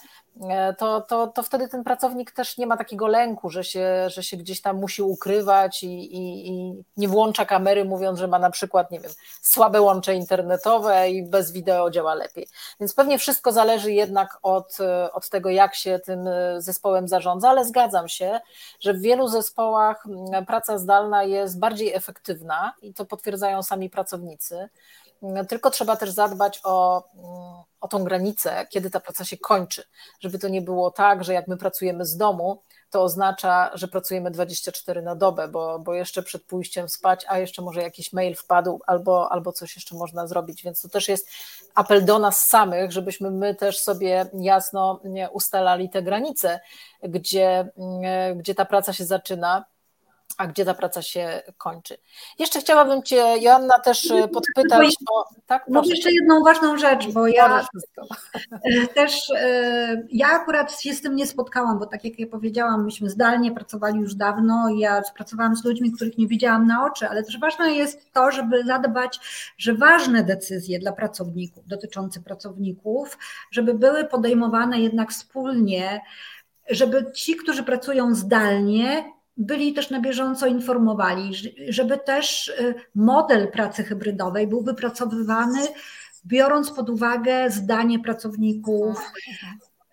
to, to, to wtedy ten pracownik też nie ma takiego lęku, że się, że się gdzieś tam musi ukrywać i, i, i, nie włącza kamery, mówiąc, że ma na przykład, nie wiem, słabe łącze internetowe i bez wideo działa lepiej. Więc pewnie wszystko zależy jednak od, od tego, jak się tym zespołem zarządza, ale zgadzam się, że w wielu zespołach praca zdalna jest bardziej efektywna i to potwierdzają sami pracownicy. Tylko trzeba też zadbać o, o tą granicę, kiedy ta praca się kończy, żeby to nie było tak, że jak my pracujemy z domu, to oznacza, że pracujemy 24 na dobę, bo, bo jeszcze przed pójściem spać, a jeszcze może jakiś mail wpadł albo, albo coś jeszcze można zrobić. Więc to też jest apel do nas samych, żebyśmy my też sobie jasno ustalali te granice, gdzie, gdzie ta praca się zaczyna a gdzie ta praca się kończy. Jeszcze chciałabym Cię, Joanna, też e, podpytać o. Tak, Mam jeszcze jedną ważną rzecz, bo ja e, też e, ja akurat się z tym nie spotkałam, bo tak jak ja powiedziałam, myśmy zdalnie pracowali już dawno i ja pracowałam z ludźmi, których nie widziałam na oczy, ale też ważne jest to, żeby zadbać, że ważne decyzje dla pracowników, dotyczące pracowników, żeby były podejmowane jednak wspólnie, żeby ci, którzy pracują zdalnie, byli też na bieżąco informowani, żeby też y, model pracy hybrydowej był wypracowywany, biorąc pod uwagę zdanie pracowników,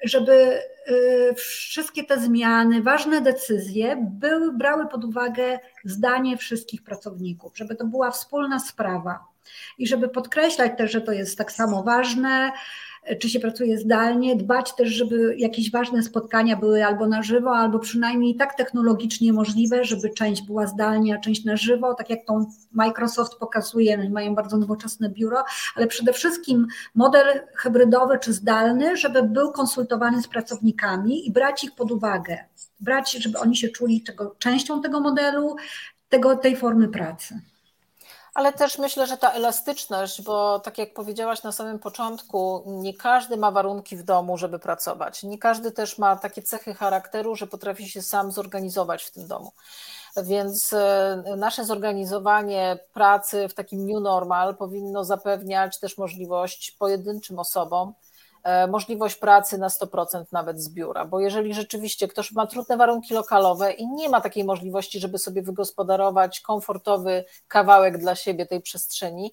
żeby y, wszystkie te zmiany, ważne decyzje były brały pod uwagę zdanie wszystkich pracowników, żeby to była wspólna sprawa. I żeby podkreślać też, że to jest tak samo ważne, czy się pracuje zdalnie, dbać też, żeby jakieś ważne spotkania były albo na żywo, albo przynajmniej tak technologicznie możliwe, żeby część była zdalnie, a część na żywo, tak jak tą Microsoft pokazuje, mają bardzo nowoczesne biuro, ale przede wszystkim model hybrydowy czy zdalny, żeby był konsultowany z pracownikami i brać ich pod uwagę, brać, żeby oni się czuli tego, częścią tego modelu, tego, tej formy pracy ale też myślę, że ta elastyczność, bo tak jak powiedziałaś na samym początku, nie każdy ma warunki w domu, żeby pracować. Nie każdy też ma takie cechy charakteru, że potrafi się sam zorganizować w tym domu. Więc e, nasze zorganizowanie pracy w takim new normal powinno zapewniać też możliwość pojedynczym osobom możliwość pracy na 100% nawet z biura, bo jeżeli rzeczywiście ktoś ma trudne warunki lokalowe i nie ma takiej możliwości, żeby sobie wygospodarować komfortowy kawałek dla siebie tej przestrzeni,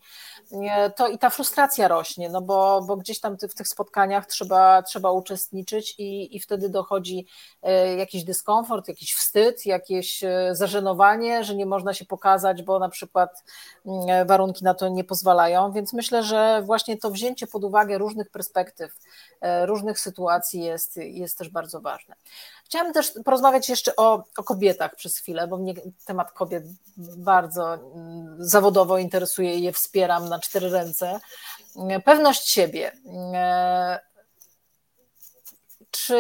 e, to i ta frustracja rośnie, no bo, bo gdzieś tam w tych spotkaniach trzeba, trzeba uczestniczyć i, i wtedy dochodzi e, jakiś dyskomfort, jakiś wstyd, jakieś zażenowanie, że nie można się pokazać, bo na przykład mm, warunki na to nie pozwalają, więc myślę, że właśnie to wzięcie pod uwagę różnych perspektyw, E, różnych sytuacji jest, jest też bardzo ważne. Chciałam też porozmawiać jeszcze o, o kobietach przez chwilę, bo mnie temat kobiet bardzo mm, zawodowo interesuje i je wspieram na cztery ręce. Pewność siebie. E, czy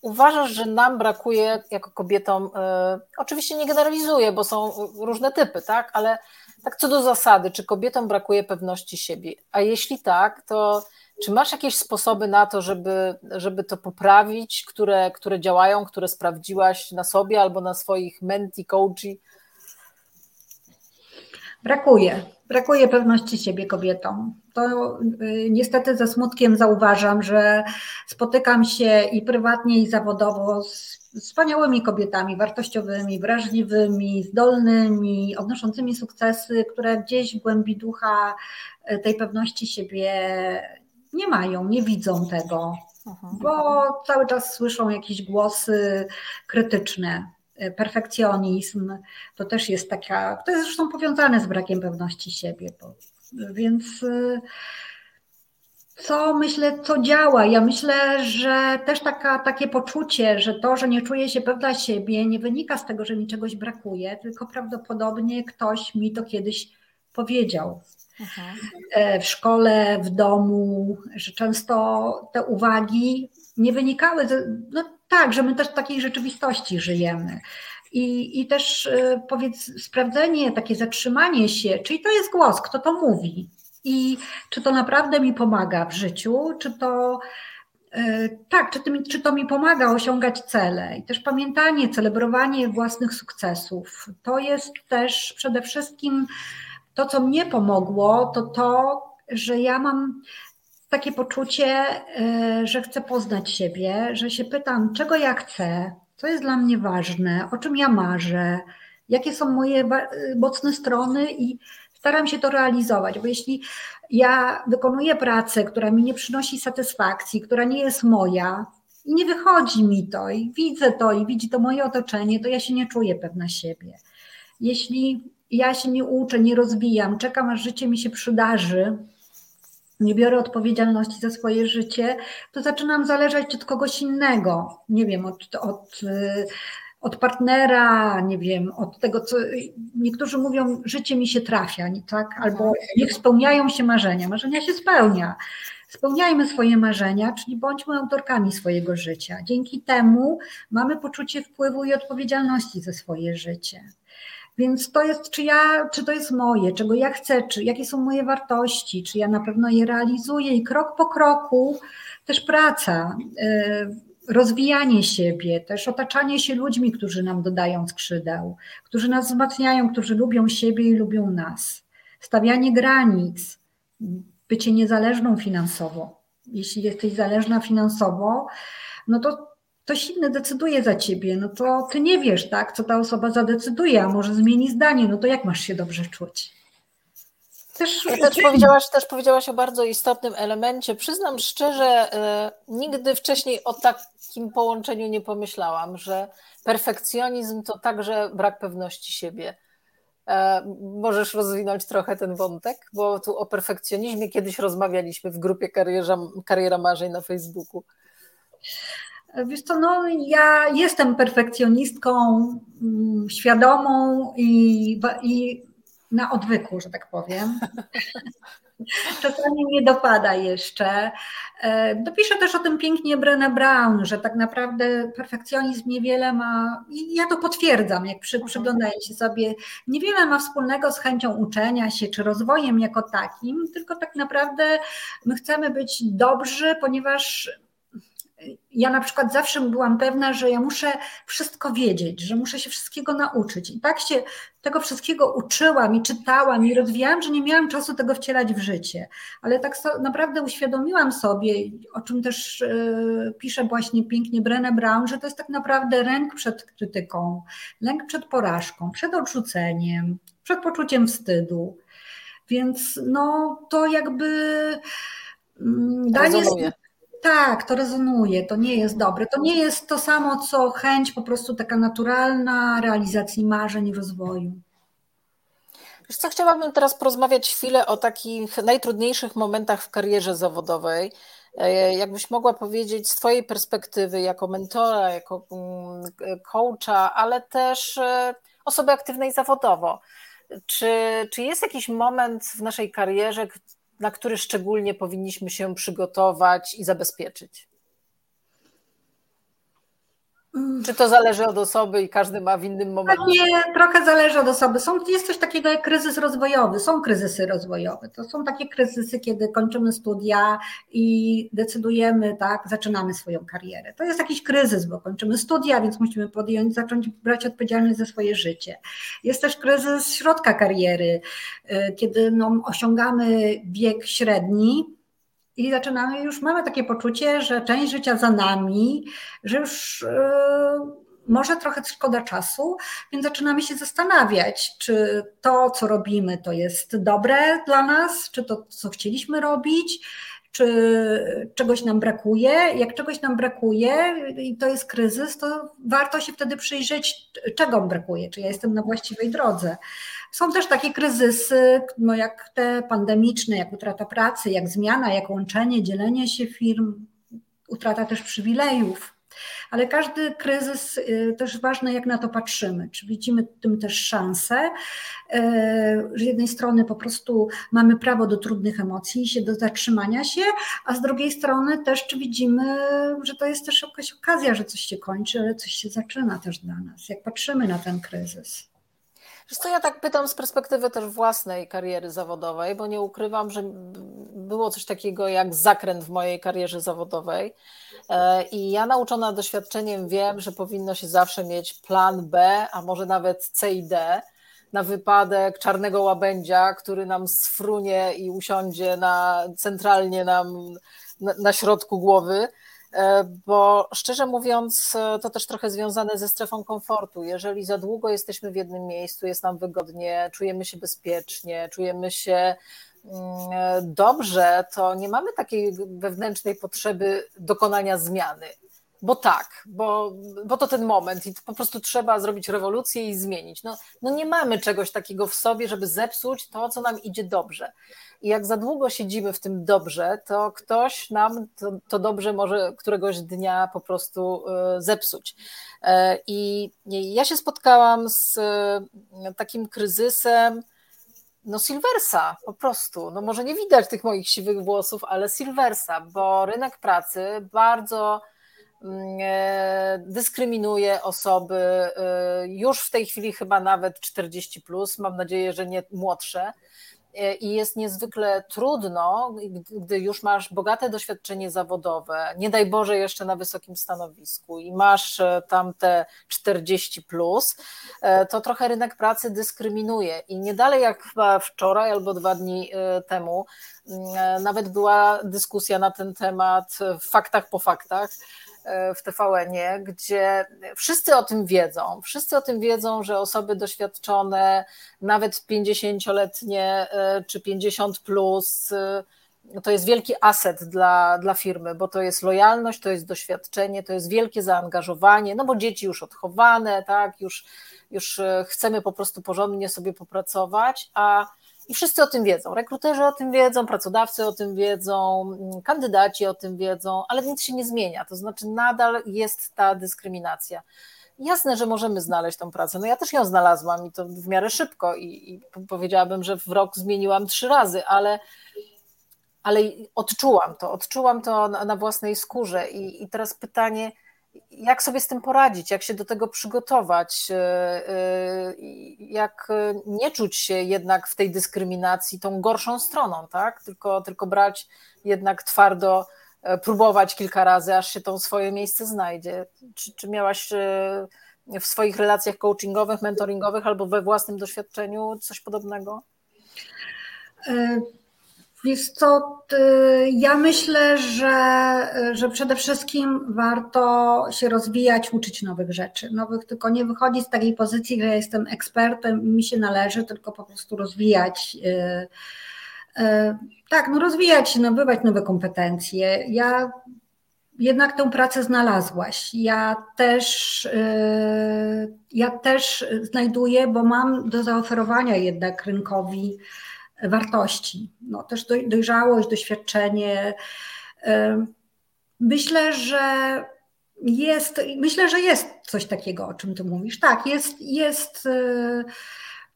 uważasz, że nam brakuje jako kobietom, e, oczywiście nie generalizuję, bo są różne typy, tak, ale tak co do zasady, czy kobietom brakuje pewności siebie? A jeśli tak, to czy masz jakieś sposoby na to, żeby, żeby to poprawić, które, które działają, które sprawdziłaś na sobie albo na swoich menti, coachi? Brakuje. Brakuje pewności siebie kobietom. To y, niestety ze smutkiem zauważam, że spotykam się i prywatnie, i zawodowo z wspaniałymi kobietami, wartościowymi, wrażliwymi, zdolnymi, odnoszącymi sukcesy, które gdzieś w głębi ducha y, tej pewności siebie nie mają, nie widzą tego, bo cały czas słyszą jakieś głosy krytyczne. Perfekcjonizm to też jest taka, to jest zresztą powiązane z brakiem pewności siebie, bo, więc co myślę, co działa? Ja myślę, że też taka, takie poczucie, że to, że nie czuję się pewna siebie, nie wynika z tego, że mi czegoś brakuje, tylko prawdopodobnie ktoś mi to kiedyś powiedział. E, w szkole, w domu, że często te uwagi nie wynikały, no tak, że my też w takiej rzeczywistości żyjemy. I, I też e, powiedz, sprawdzenie, takie zatrzymanie się, czyli to jest głos, kto to mówi i czy to naprawdę mi pomaga w życiu, czy to e, tak, czy czy to mi pomaga osiągać cele i też pamiętanie, celebrowanie własnych sukcesów. To jest też przede wszystkim to, co mnie pomogło, to to, że ja mam takie poczucie, e, że chcę poznać siebie, że się pytam, czego ja chcę, co jest dla mnie ważne, o czym ja marzę, jakie są moje mocne strony i staram się to realizować, bo jeśli ja wykonuję pracę, która mi nie przynosi satysfakcji, która nie jest moja i nie wychodzi mi to i widzę to i widzi to moje otoczenie, to ja się nie czuję pewna siebie. Jeśli ja się nie uczę, nie rozwijam, czekam aż życie mi się przydarzy, nie biorę odpowiedzialności za swoje życie, to zaczynam zależeć od kogoś innego. Nie wiem, od, od, od partnera, nie wiem, od tego, co niektórzy mówią, życie mi się trafia, tak? Albo niech spełniają się marzenia. Marzenia się spełnia. Spełniajmy swoje marzenia, czyli bądźmy autorkami swojego życia. Dzięki temu mamy poczucie wpływu i odpowiedzialności za swoje życie. Więc to jest, czy ja, czy to jest moje, czego ja chcę, czy jakie są moje wartości, czy ja na pewno je realizuję i krok po kroku też praca, y, rozwijanie siebie, też otaczanie się ludźmi, którzy nam dodają skrzydeł, którzy nas wzmacniają, którzy lubią siebie i lubią nas. Stawianie granic, bycie niezależną finansowo. Jeśli jesteś zależna finansowo, no to ktoś inny decyduje za ciebie, no to ty nie wiesz, tak, co ta osoba zadecyduje, a może zmieni zdanie, no to jak masz się dobrze czuć? Też, też, powiedziałaś, też powiedziałaś o bardzo istotnym elemencie. Przyznam szczerze, y, nigdy wcześniej o takim połączeniu nie pomyślałam, że perfekcjonizm to także brak pewności siebie. E, możesz rozwinąć trochę ten wątek, bo tu o perfekcjonizmie kiedyś rozmawialiśmy w grupie Kariera, Kariera Marzeń na Facebooku. Wiesz co, no ja jestem perfekcjonistką mm, świadomą i, i na odwyku, że tak powiem. Czasami nie dopada jeszcze. E, dopiszę też o tym pięknie Brené Brown, że tak naprawdę perfekcjonizm niewiele ma, i ja to potwierdzam, jak przy, się sobie, niewiele ma wspólnego z chęcią uczenia się czy rozwojem jako takim, tylko tak naprawdę my chcemy być dobrzy, ponieważ ja na przykład zawsze byłam pewna, że ja muszę wszystko wiedzieć, że muszę się wszystkiego nauczyć. I tak się tego wszystkiego uczyłam i czytałam i rozwijałam, że nie miałam czasu tego wcielać w życie. Ale tak naprawdę uświadomiłam sobie, o czym też yy, pisze właśnie pięknie Brené Brown, że to jest tak naprawdę lęk przed krytyką, lęk przed porażką, przed odrzuceniem, przed poczuciem wstydu. Więc no to jakby. Mm, danie, tak, to rezonuje, to nie jest dobre. To nie jest to samo, co chęć po prostu taka naturalna realizacji marzeń i rozwoju. Wiesz co, chciałabym teraz porozmawiać chwilę o takich najtrudniejszych momentach w karierze zawodowej. E, jakbyś mogła powiedzieć z Twojej perspektywy, jako mentora, jako mm, coacha, ale też e, osoby aktywnej zawodowo. Czy, czy jest jakiś moment w naszej karierze, na który szczególnie powinniśmy się przygotować i zabezpieczyć? Czy to zależy od osoby i każdy ma w innym momencie? Nie, trochę zależy od osoby. Są, jest coś takiego jak kryzys rozwojowy. Są kryzysy rozwojowe. To są takie kryzysy, kiedy kończymy studia i decydujemy, tak, zaczynamy swoją karierę. To jest jakiś kryzys, bo kończymy studia, więc musimy podjąć, zacząć brać odpowiedzialność za swoje życie. Jest też kryzys środka kariery, y, kiedy no, osiągamy wiek średni, i zaczynamy, już mamy takie poczucie, że część życia za nami, że już yy, może trochę szkoda czasu, więc zaczynamy się zastanawiać, czy to, co robimy, to jest dobre dla nas, czy to, co chcieliśmy robić, czy czegoś nam brakuje. Jak czegoś nam brakuje i to jest kryzys, to warto się wtedy przyjrzeć, czego brakuje, czy ja jestem na właściwej drodze. Są też takie kryzysy, no jak te pandemiczne, jak utrata pracy, jak zmiana, jak łączenie, dzielenie się firm, utrata też przywilejów. Ale każdy kryzys y, też ważne, jak na to patrzymy. Czy widzimy w tym też szansę, y, z jednej strony po prostu mamy prawo do trudnych emocji, się do zatrzymania się, a z drugiej strony też czy widzimy, że to jest też jakaś okazja, że coś się kończy, ale coś się zaczyna też dla nas, jak patrzymy na ten kryzys. Wiesz co, ja tak pytam z perspektywy też własnej kariery zawodowej, bo nie ukrywam, że było coś takiego jak zakręt w mojej karierze zawodowej. E, i ja nauczona doświadczeniem wiem, że powinno się zawsze mieć plan B, a może nawet C i D, na wypadek czarnego łabędzia, który nam sfrunie i usiądzie na, centralnie nam na, na środku głowy bo szczerze mówiąc, e, to też trochę związane ze strefą komfortu. Jeżeli za długo jesteśmy w jednym miejscu, jest nam wygodnie, czujemy się bezpiecznie, czujemy się mm, e, dobrze, to nie mamy takiej wewnętrznej potrzeby dokonania zmiany. Bo tak, bo, bo to ten moment i po prostu trzeba zrobić rewolucję i zmienić. No, no nie mamy czegoś takiego w sobie, żeby zepsuć to, co nam idzie dobrze. I jak za długo siedzimy w tym dobrze, to ktoś nam to, to dobrze może któregoś dnia po prostu e, zepsuć. E, I ja się spotkałam z e, takim kryzysem, no Silversa po prostu. No może nie widać tych moich siwych włosów, ale Silversa, bo rynek pracy bardzo dyskryminuje osoby już w tej chwili chyba nawet 40, plus, mam nadzieję, że nie młodsze E, i jest niezwykle trudno, gdy już masz bogate doświadczenie zawodowe, nie daj Boże jeszcze na wysokim stanowisku i masz e, tam te 40 plus, e, to trochę rynek pracy dyskryminuje. I nie dalej jak chyba wczoraj albo dwa dni temu, mm, nawet była dyskusja na ten temat w faktach po faktach E, w TVN-ie, gdzie wszyscy o tym wiedzą. Wszyscy o tym wiedzą, że osoby doświadczone, nawet 50-letnie e, czy 50 plus, e, to jest wielki aset dla, dla firmy, bo to jest lojalność, to jest doświadczenie, to jest wielkie zaangażowanie, no bo dzieci już odchowane, tak, już, już chcemy po prostu porządnie sobie popracować, a i wszyscy o tym wiedzą. Rekruterzy o tym wiedzą, pracodawcy o tym wiedzą, kandydaci o tym wiedzą, ale nic się nie zmienia. To znaczy, nadal jest ta dyskryminacja. Jasne, że możemy znaleźć tą pracę. No ja też ją znalazłam i to w miarę szybko i, i powiedziałabym, że w rok zmieniłam trzy razy, ale, ale odczułam to, odczułam to na, na własnej skórze. I, I teraz pytanie, jak sobie z tym poradzić, jak się do tego przygotować, e, e, jak nie czuć się jednak w tej dyskryminacji tą gorszą stroną, tak? Tylko, tylko brać jednak twardo, e, próbować kilka razy, aż się to swoje miejsce znajdzie. Czy, czy miałaś w swoich relacjach coachingowych, mentoringowych albo we własnym doświadczeniu coś podobnego? Wiesz co, ja myślę, że, że przede wszystkim warto się rozwijać, uczyć nowych rzeczy. Nowych, tylko nie wychodzić z takiej pozycji, że ja jestem ekspertem i mi się należy, tylko po prostu rozwijać. Y, y, tak, no rozwijać się, nabywać nowe kompetencje. Ja jednak tę pracę znalazłaś. Ja też, y, ja też znajduję, bo mam do zaoferowania jednak rynkowi wartości, no też dojrzałość, doświadczenie. Myślę, że jest, myślę, że jest coś takiego, o czym ty mówisz. Tak, jest, jest, e,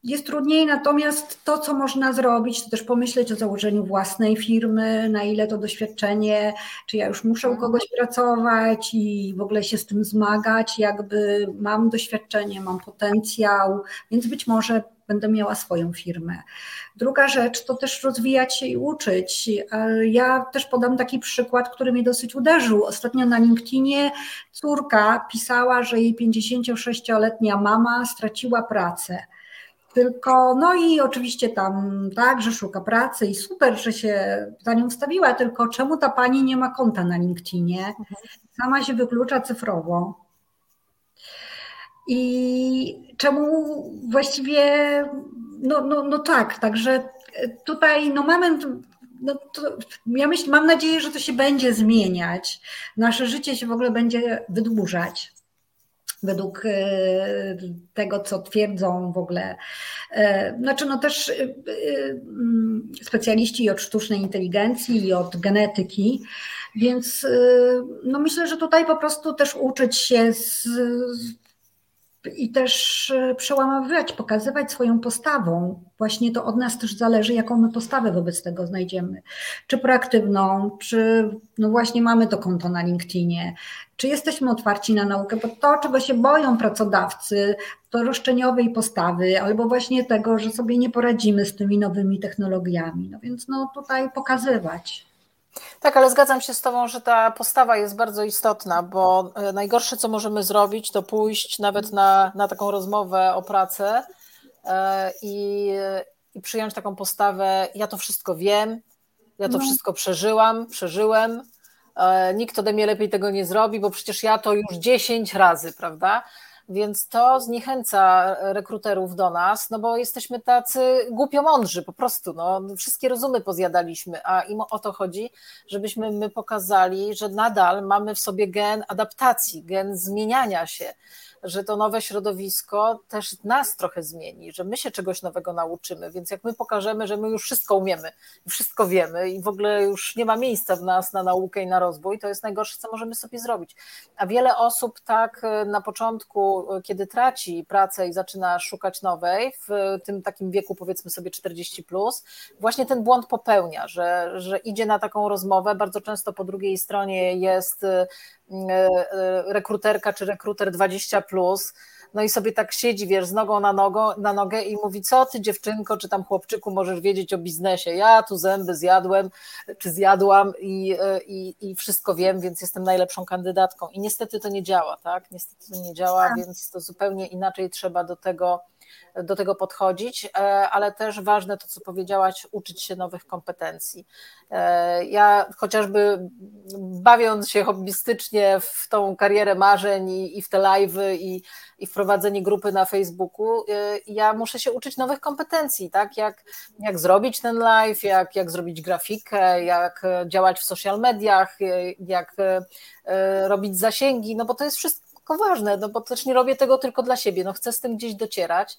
jest trudniej, natomiast to, co można zrobić, to też pomyśleć o założeniu własnej firmy, na ile to doświadczenie, czy ja już muszę u kogoś pracować i w ogóle się z tym zmagać, jakby mam doświadczenie, mam potencjał, więc być może będę miała swoją firmę. Druga rzecz to też rozwijać się i uczyć. Ja też podam taki przykład, który mnie dosyć uderzył. Ostatnio na LinkedInie córka pisała, że jej 56-letnia mama straciła pracę. Tylko, no i oczywiście tam tak, że szuka pracy i super, że się za nią wstawiła, tylko czemu ta pani nie ma konta na LinkedInie? Sama się wyklucza cyfrowo. I czemu właściwie, no, no, no tak, także tutaj no mamy, no to, ja myśl, mam nadzieję, że to się będzie zmieniać. Nasze życie się w ogóle będzie wydłużać według e, tego, co twierdzą w ogóle. E, znaczy, no też e, specjaliści od sztucznej inteligencji i od genetyki, więc no myślę, że tutaj po prostu też uczyć się z, i też e, przełamywać, pokazywać swoją postawą. Właśnie to od nas też zależy, jaką my postawę wobec tego znajdziemy. Czy proaktywną, czy no właśnie mamy to konto na LinkedInie, czy jesteśmy otwarci na naukę, bo to, czego się boją pracodawcy, to roszczeniowej postawy, albo właśnie tego, że sobie nie poradzimy z tymi nowymi technologiami. No więc no tutaj pokazywać. Tak, ale zgadzam się z Tobą, że ta postawa jest bardzo istotna, bo e, najgorsze, co możemy zrobić, to pójść nawet na, na taką rozmowę o pracę e, i, i przyjąć taką postawę: Ja to wszystko wiem, ja to no. wszystko przeżyłam, przeżyłem, e, nikt ode mnie lepiej tego nie zrobi, bo przecież ja to już 10 razy, prawda? Więc to zniechęca rekruterów do nas, no bo jesteśmy tacy głupio mądrzy po prostu, no, wszystkie rozumy pozjadaliśmy, a im o to chodzi, żebyśmy my pokazali, że nadal mamy w sobie gen adaptacji, gen zmieniania się, że to nowe środowisko też nas trochę zmieni, że my się czegoś nowego nauczymy, więc jak my pokażemy, że my już wszystko umiemy, wszystko wiemy i w ogóle już nie ma miejsca w nas na naukę i na rozwój, to jest najgorsze, co możemy sobie zrobić. A wiele osób tak na początku wieku, kiedy traci pracę i zaczyna szukać nowej, w tym takim wieku powiedzmy sobie 40, plus, właśnie ten błąd popełnia, że, że idzie na taką rozmowę. Bardzo często po drugiej stronie jest e, e, rekruterka czy rekruter 20, plus, no i sobie tak siedzi, wiesz, z nogą na, nogą, na nogę i mówi, co ty dziewczynko, czy tam chłopczyku możesz wiedzieć o biznesie, ja tu zęby zjadłem, czy zjadłam i, i, i wszystko wiem, więc jestem najlepszą kandydatką. I niestety to nie działa, tak, niestety to nie działa, tak. więc to zupełnie inaczej trzeba do tego do tego podchodzić, e, ale też ważne to, co powiedziałaś, uczyć się nowych kompetencji. E, ja chociażby bawiąc się hobbystycznie w tą karierę marzeń i, i w te live'y i, i wprowadzenie grupy na Facebooku, e, ja muszę się uczyć nowych kompetencji, tak? Jak, jak zrobić ten live, jak, jak zrobić grafikę, jak działać w social mediach, jak robić zasięgi, no bo to jest wszystko ważne, no bo też nie robię tego tylko dla siebie, no chcę z tym gdzieś docierać.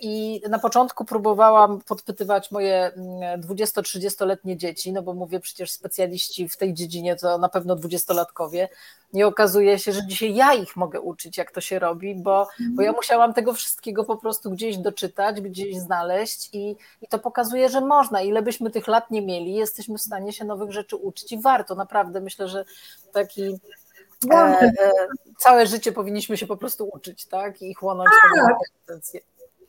I na początku próbowałam podpytywać moje 20-30-letnie dzieci, no bo mówię przecież specjaliści w tej dziedzinie to na pewno dwudziestolatkowie. Nie okazuje się, że dzisiaj ja ich mogę uczyć, jak to się robi, bo, bo ja musiałam tego wszystkiego po prostu gdzieś doczytać, gdzieś znaleźć i, i to pokazuje, że można. Ile byśmy tych lat nie mieli, jesteśmy w stanie się nowych rzeczy uczyć i warto. Naprawdę myślę, że taki E, e, całe życie powinniśmy się po prostu uczyć, tak? I chłonąć tak. tę kompetencję.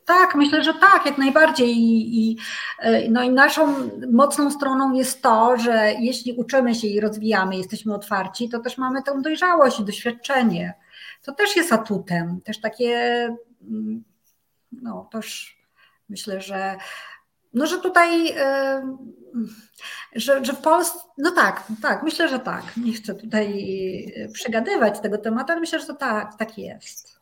Tak, myślę, że tak, jak najbardziej. I, i, e, no i naszą mocną stroną jest to, że jeśli uczymy się i rozwijamy, jesteśmy otwarci, to też mamy tę dojrzałość i doświadczenie. To też jest atutem. Też takie, mm, no też myślę, że no, że tutaj, że, że w Polsce, no tak, tak, myślę, że tak. Nie chcę tutaj przegadywać tego tematu, ale myślę, że to tak, tak jest.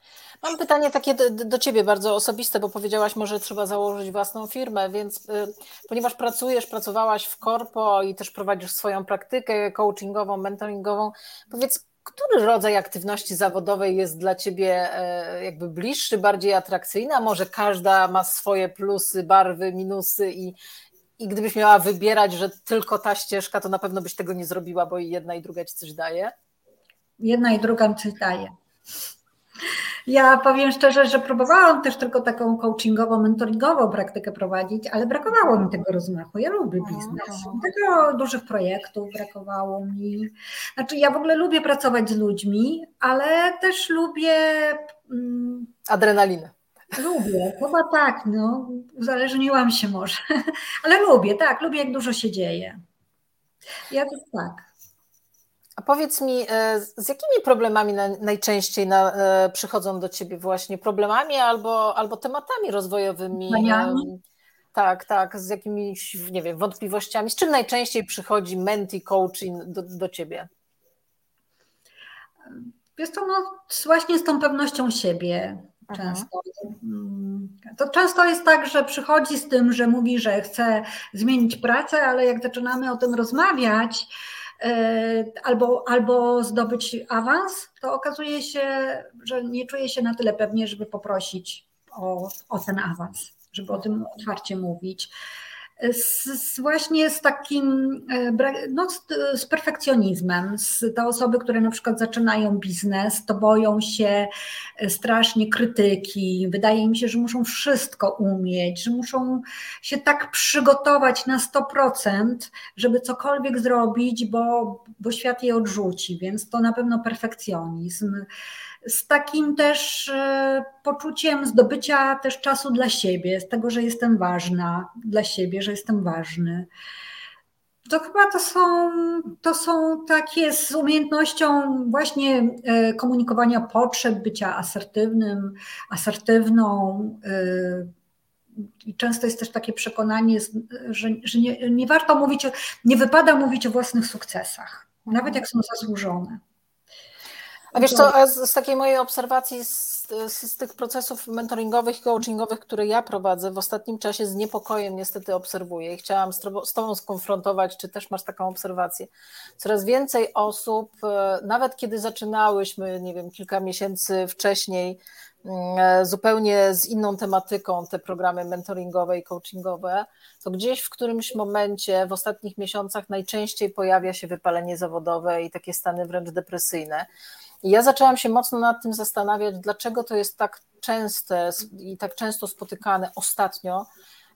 Mam pytanie takie do, do, Ciebie bardzo osobiste, bo powiedziałaś, może trzeba założyć własną firmę, więc y, ponieważ pracujesz, pracowałaś w korpo i też prowadzisz swoją praktykę coachingową, mentoringową, powiedz, który rodzaj aktywności zawodowej jest dla Ciebie e, jakby bliższy, bardziej atrakcyjny, a może każda ma swoje plusy, barwy, minusy i, i gdybyś miała wybierać, że tylko ta ścieżka, to na pewno byś tego nie zrobiła, bo i jedna i druga Ci coś daje? Jedna i druga mi coś daje. Ja powiem szczerze, że próbowałam też tylko taką coachingową, mentoringową praktykę prowadzić, ale brakowało mi tego rozmachu. Ja lubię biznes. Tego dużych projektów brakowało mi. Znaczy, ja w ogóle lubię pracować z ludźmi, ale też lubię. Mm, Adrenalinę. Lubię, chyba tak, no, uzależniłam się może, ale lubię, tak, lubię jak dużo się dzieje. Ja to tak. A powiedz mi, e, z jakimi problemami najczęściej na, e, przychodzą do ciebie właśnie problemami albo, albo tematami rozwojowymi? Tak, tak, z jakimiś, nie wiem, wątpliwościami. Z czym najczęściej przychodzi menti coaching do, do ciebie? Jest to no, właśnie z tą pewnością siebie często. Mm, to często jest tak, że przychodzi z tym, że mówi, że chce zmienić pracę, ale jak zaczynamy o tym rozmawiać, albo, albo zdobyć awans, to okazuje się, że nie czuje się na tyle pewnie, żeby poprosić o, o ten awans, żeby o tym otwarcie mówić z, z właśnie z takim, e, no, z, z, perfekcjonizmem. Z, te osoby, które na przykład zaczynają biznes, to boją się e, strasznie krytyki. Wydaje mi się, że muszą wszystko umieć, że muszą się tak przygotować na 100%, żeby cokolwiek zrobić, bo, bo świat je odrzuci. Więc to na pewno perfekcjonizm z takim też e, poczuciem zdobycia też czasu dla siebie, z tego, że jestem ważna dla siebie, że jestem ważny. To chyba to są, to są takie z umiejętnością właśnie e, komunikowania potrzeb, bycia asertywnym, asertywną. E, I często jest też takie przekonanie, że, że nie, nie warto mówić, nie wypada mówić o własnych sukcesach, nawet jak są zasłużone. A wiesz co, z, z takiej mojej obserwacji z, z, z, tych procesów mentoringowych i coachingowych, które ja prowadzę w ostatnim czasie z niepokojem niestety obserwuję i chciałam z, z Tobą skonfrontować, czy też masz taką obserwację. Coraz więcej osób, e, nawet kiedy zaczynałyśmy, nie wiem, kilka miesięcy wcześniej, mm, e, zupełnie z inną tematyką te programy mentoringowe i coachingowe, to gdzieś w którymś momencie w ostatnich miesiącach najczęściej pojawia się wypalenie zawodowe i takie stany wręcz depresyjne. I ja zaczęłam się mocno nad tym zastanawiać, dlaczego to jest tak częste i tak często spotykane ostatnio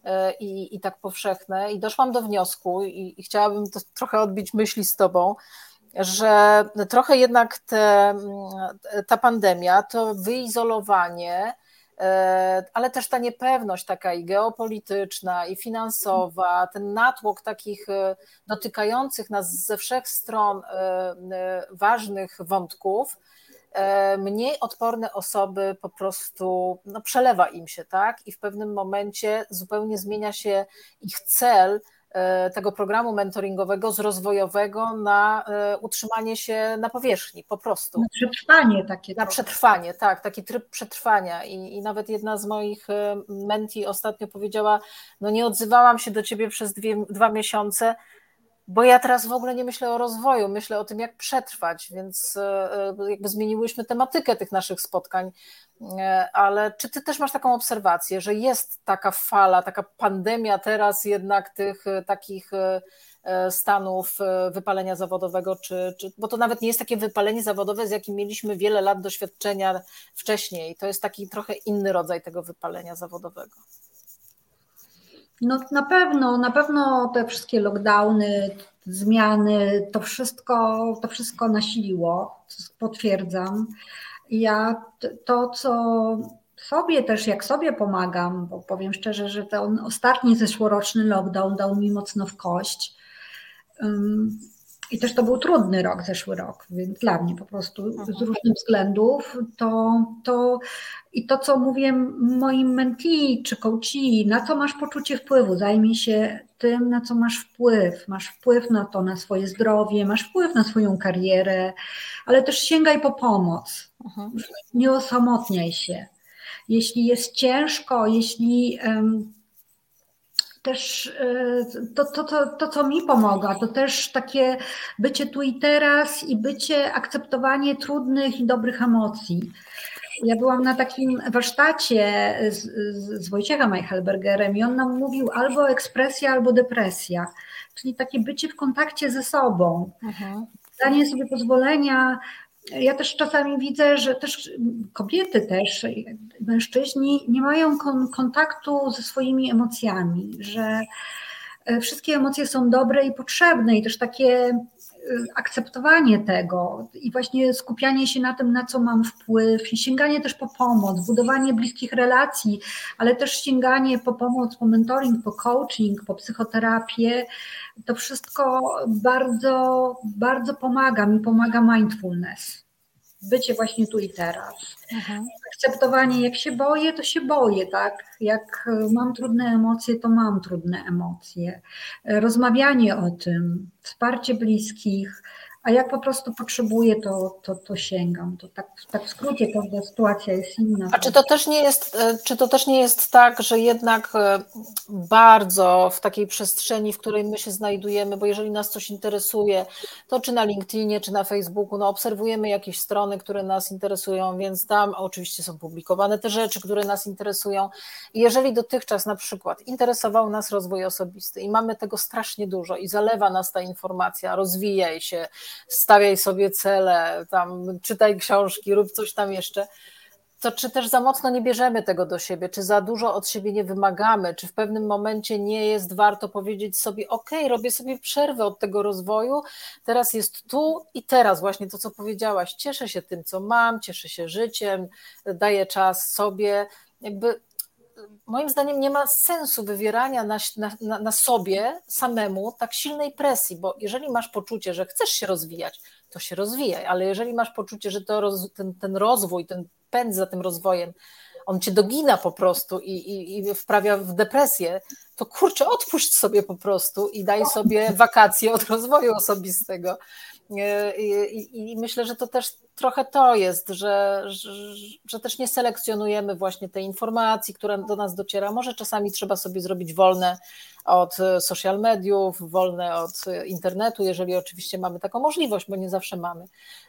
e, i, i tak powszechne. I doszłam do wniosku, i, i chciałabym to trochę odbić myśli z Tobą, że trochę jednak te, ta pandemia, to wyizolowanie, ale też ta niepewność taka i geopolityczna, i finansowa, ten natłok takich e, dotykających nas ze wszech stron ważnych wątków, E, mniej odporne osoby po prostu no, przelewa im się, tak? I w pewnym momencie zupełnie zmienia się ich cel e, tego programu mentoringowego z rozwojowego na e, utrzymanie się na powierzchni, po prostu. Na przetrwanie takie. Na przetrwanie, tak, taki tryb przetrwania. I, I nawet jedna z moich menti ostatnio powiedziała: No, nie odzywałam się do ciebie przez dwie, dwa miesiące, bo ja teraz w ogóle nie myślę o rozwoju, myślę o tym, jak przetrwać, więc e, e, jakby zmieniłyśmy tematykę tych naszych spotkań. E, ale czy ty też masz taką obserwację, że jest taka fala, taka pandemia teraz jednak tych takich stanów wypalenia zawodowego, czy, czy, bo to nawet nie jest takie wypalenie zawodowe, z jakim mieliśmy wiele lat doświadczenia wcześniej. To jest taki trochę inny rodzaj tego wypalenia zawodowego. No na pewno, na pewno te wszystkie lockdowny, zmiany, to wszystko, to wszystko nasiliło, potwierdzam. Ja to, co sobie też, jak sobie pomagam, bo powiem szczerze, że ten ostatni zeszłoroczny lockdown dał mi mocno w kość. I też to był trudny rok, zeszły rok, więc dla mnie po prostu z mhm. różnych względów to, to i to, co mówię moim mentee czy coachi, na co masz poczucie wpływu, zajmij się tym, na co masz wpływ. Masz wpływ na to, na swoje zdrowie, masz wpływ na swoją karierę, ale też sięgaj po pomoc. Mhm. Nie osamotniaj się. Jeśli jest ciężko, jeśli um, też e, to, to, to, to, co mi pomaga, to też takie bycie tu i teraz i bycie, akceptowanie trudnych i dobrych emocji. Ja byłam na takim warsztacie z, z Wojciechem Eichelbergerem i on nam mówił albo ekspresja, albo depresja, czyli takie bycie w kontakcie ze sobą. Mhm. Danie sobie pozwolenia ja też czasami widzę, że też kobiety też, mężczyźni nie mają kon kontaktu ze swoimi emocjami, że e, wszystkie emocje są dobre i potrzebne i też takie akceptowanie tego i właśnie skupianie się na tym, na co mam wpływ i sięganie też po pomoc, budowanie bliskich relacji, ale też sięganie po pomoc, po mentoring, po coaching, po psychoterapię, to wszystko bardzo, bardzo pomaga mi, pomaga mindfulness. Bycie właśnie tu i teraz. Mhm. Akceptowanie, jak się boję, to się boję, tak? Jak mam trudne emocje, to mam trudne emocje. Rozmawianie o tym, wsparcie bliskich, a jak po prostu potrzebuję, to, to, to sięgam. To tak, tak w skrócie każda sytuacja jest inna. A czy to, też nie jest, e, czy to też nie jest tak, że jednak e, bardzo w takiej przestrzeni, w której my się znajdujemy, bo jeżeli nas coś interesuje, to czy na LinkedInie, czy na Facebooku, no obserwujemy jakieś strony, które nas interesują, więc tam oczywiście są publikowane te rzeczy, które nas interesują. I jeżeli dotychczas na przykład interesował nas rozwój osobisty i mamy tego strasznie dużo i zalewa nas ta informacja, rozwijaj się, stawiaj sobie cele, tam czytaj książki, rób coś tam jeszcze, to czy też za mocno nie bierzemy tego do siebie, czy za dużo od siebie nie wymagamy, czy w pewnym momencie nie jest warto powiedzieć sobie, ok, robię sobie przerwę od tego rozwoju, teraz jest tu i teraz, właśnie to, co powiedziałaś, cieszę się tym, co mam, cieszę się życiem, daję czas sobie, jakby moim zdaniem nie ma sensu wywierania na, na, na, sobie samemu tak silnej presji, bo jeżeli masz poczucie, że chcesz się rozwijać, to się rozwijaj, ale jeżeli masz poczucie, że roz, ten, ten rozwój, ten pęd za tym rozwojem, on cię dogina po prostu i, i, i wprawia w depresję, to kurczę, odpuść sobie po prostu i daj sobie wakacje od rozwoju osobistego. I, I, myślę, że to też trochę to jest, że, że, że, też nie selekcjonujemy właśnie tej informacji, która do nas dociera. Może czasami trzeba sobie zrobić wolne od social mediów, wolne od internetu, jeżeli oczywiście mamy taką możliwość, bo nie zawsze mamy.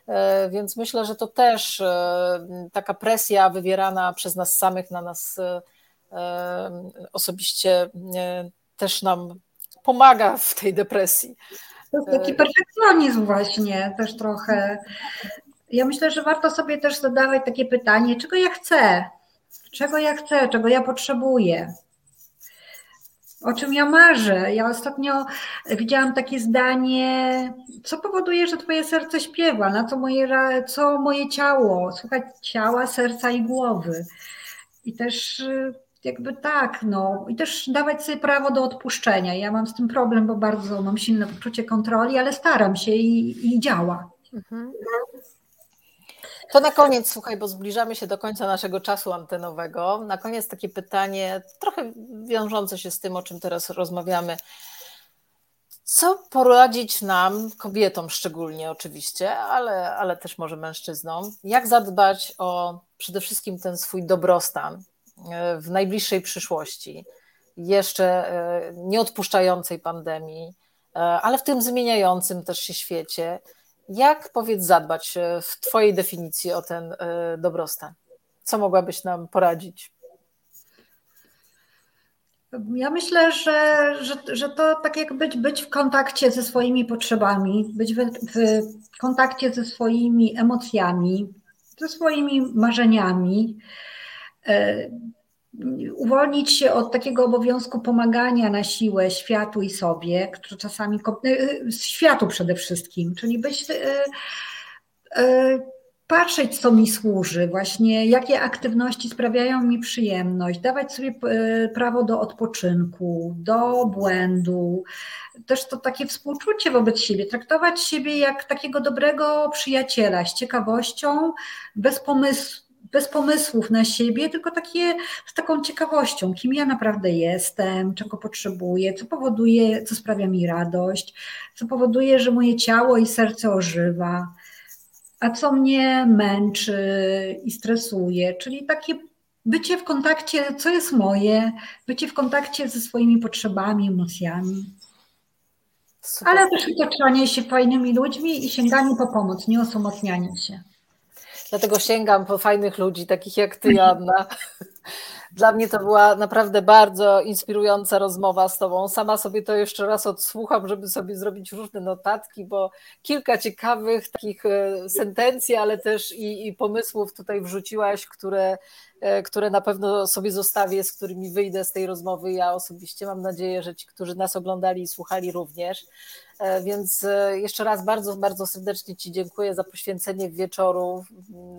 E, więc myślę, że to też e, taka presja wywierana przez nas samych na nas e, osobiście też nam pomaga w tej depresji. To jest taki perfekcjonizm właśnie, też trochę. ja myślę, że warto sobie też zadawać takie pytanie, czego ja chcę, czego ja chcę, czego ja potrzebuję o czym ja marzę. Ja ostatnio widziałam takie zdanie, co powoduje, że twoje serce śpiewa, na co moje, co moje ciało, słuchać ciała, serca i głowy. I też y, jakby tak, no i też dawać sobie prawo do odpuszczenia. Ja mam z tym problem, bo bardzo mam silne poczucie kontroli, ale staram się i, i działa. Mhm. To na koniec, słuchaj, bo zbliżamy się do końca naszego czasu antenowego. Na koniec takie pytanie, trochę wiążące się z tym, o czym teraz rozmawiamy. Co poradzić nam, kobietom szczególnie oczywiście, ale, ale też może mężczyznom, jak zadbać o przede wszystkim ten swój dobrostan w najbliższej przyszłości, jeszcze e, nieodpuszczającej pandemii, e, ale w tym zmieniającym też się świecie? Jak powiedz zadbać e, w Twojej definicji o ten e, dobrostan? Co mogłabyś nam poradzić? Ja myślę, że, że, że to tak jak być, być w kontakcie ze swoimi potrzebami, być w, w kontakcie ze swoimi emocjami, ze swoimi marzeniami, e, uwolnić się od takiego obowiązku pomagania na siłę światu i sobie, który czasami, y, y, światu przede wszystkim, czyli być, patrzeć, co mi służy, właśnie jakie aktywności sprawiają mi przyjemność, dawać sobie prawo do odpoczynku, do błędu, też to takie współczucie wobec siebie, traktować siebie jak takiego dobrego przyjaciela z ciekawością, bez pomysłu bez pomysłów na siebie, tylko takie z taką ciekawością, kim ja naprawdę jestem, czego potrzebuję, co powoduje, co sprawia mi radość, co powoduje, że moje ciało i serce ożywa, a co mnie męczy i stresuje, czyli takie bycie w kontakcie, co jest moje, bycie w kontakcie ze swoimi potrzebami, emocjami. Super. Ale też otaczanie się fajnymi ludźmi i sięganie po pomoc, nie osamotnianie się. Dlatego sięgam po fajnych ludzi, takich jak ty, Anna. Dla mnie to była naprawdę bardzo inspirująca rozmowa z Tobą. Sama sobie to jeszcze raz odsłucham, żeby sobie zrobić różne notatki, bo kilka ciekawych takich e, sentencji, ale też i, i pomysłów tutaj wrzuciłaś, które, e, które na pewno sobie zostawię, z którymi wyjdę z tej rozmowy. Ja osobiście mam nadzieję, że ci, którzy nas oglądali i słuchali również. E, więc e, jeszcze raz bardzo, bardzo serdecznie Ci dziękuję za poświęcenie wieczoru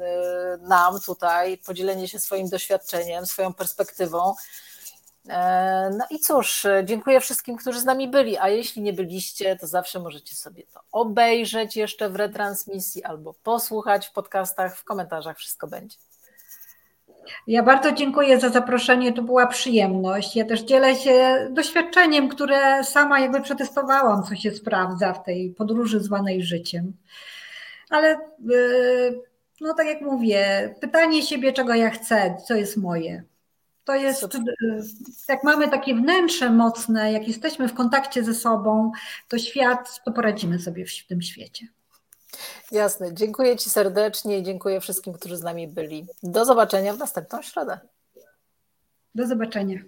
e, nam tutaj, podzielenie się swoim doświadczeniem, swoją perspektywą. No i cóż, dziękuję wszystkim, którzy z nami byli, a jeśli nie byliście, to zawsze możecie sobie to obejrzeć jeszcze w retransmisji albo posłuchać w podcastach, w komentarzach wszystko będzie. Ja bardzo dziękuję za zaproszenie, to była przyjemność. Ja też dzielę się doświadczeniem, które sama jakby przetestowałam, co się sprawdza w tej podróży zwanej życiem. Ale y, no tak jak mówię, pytanie siebie, czego ja chcę, co jest moje. To jest, y, jak mamy takie wnętrze mocne, jak jesteśmy w kontakcie ze sobą, to świat, to poradzimy sobie w tym świecie. Jasne. Dziękuję Ci serdecznie i dziękuję wszystkim, którzy z nami byli. Do zobaczenia w następną środę. Do zobaczenia.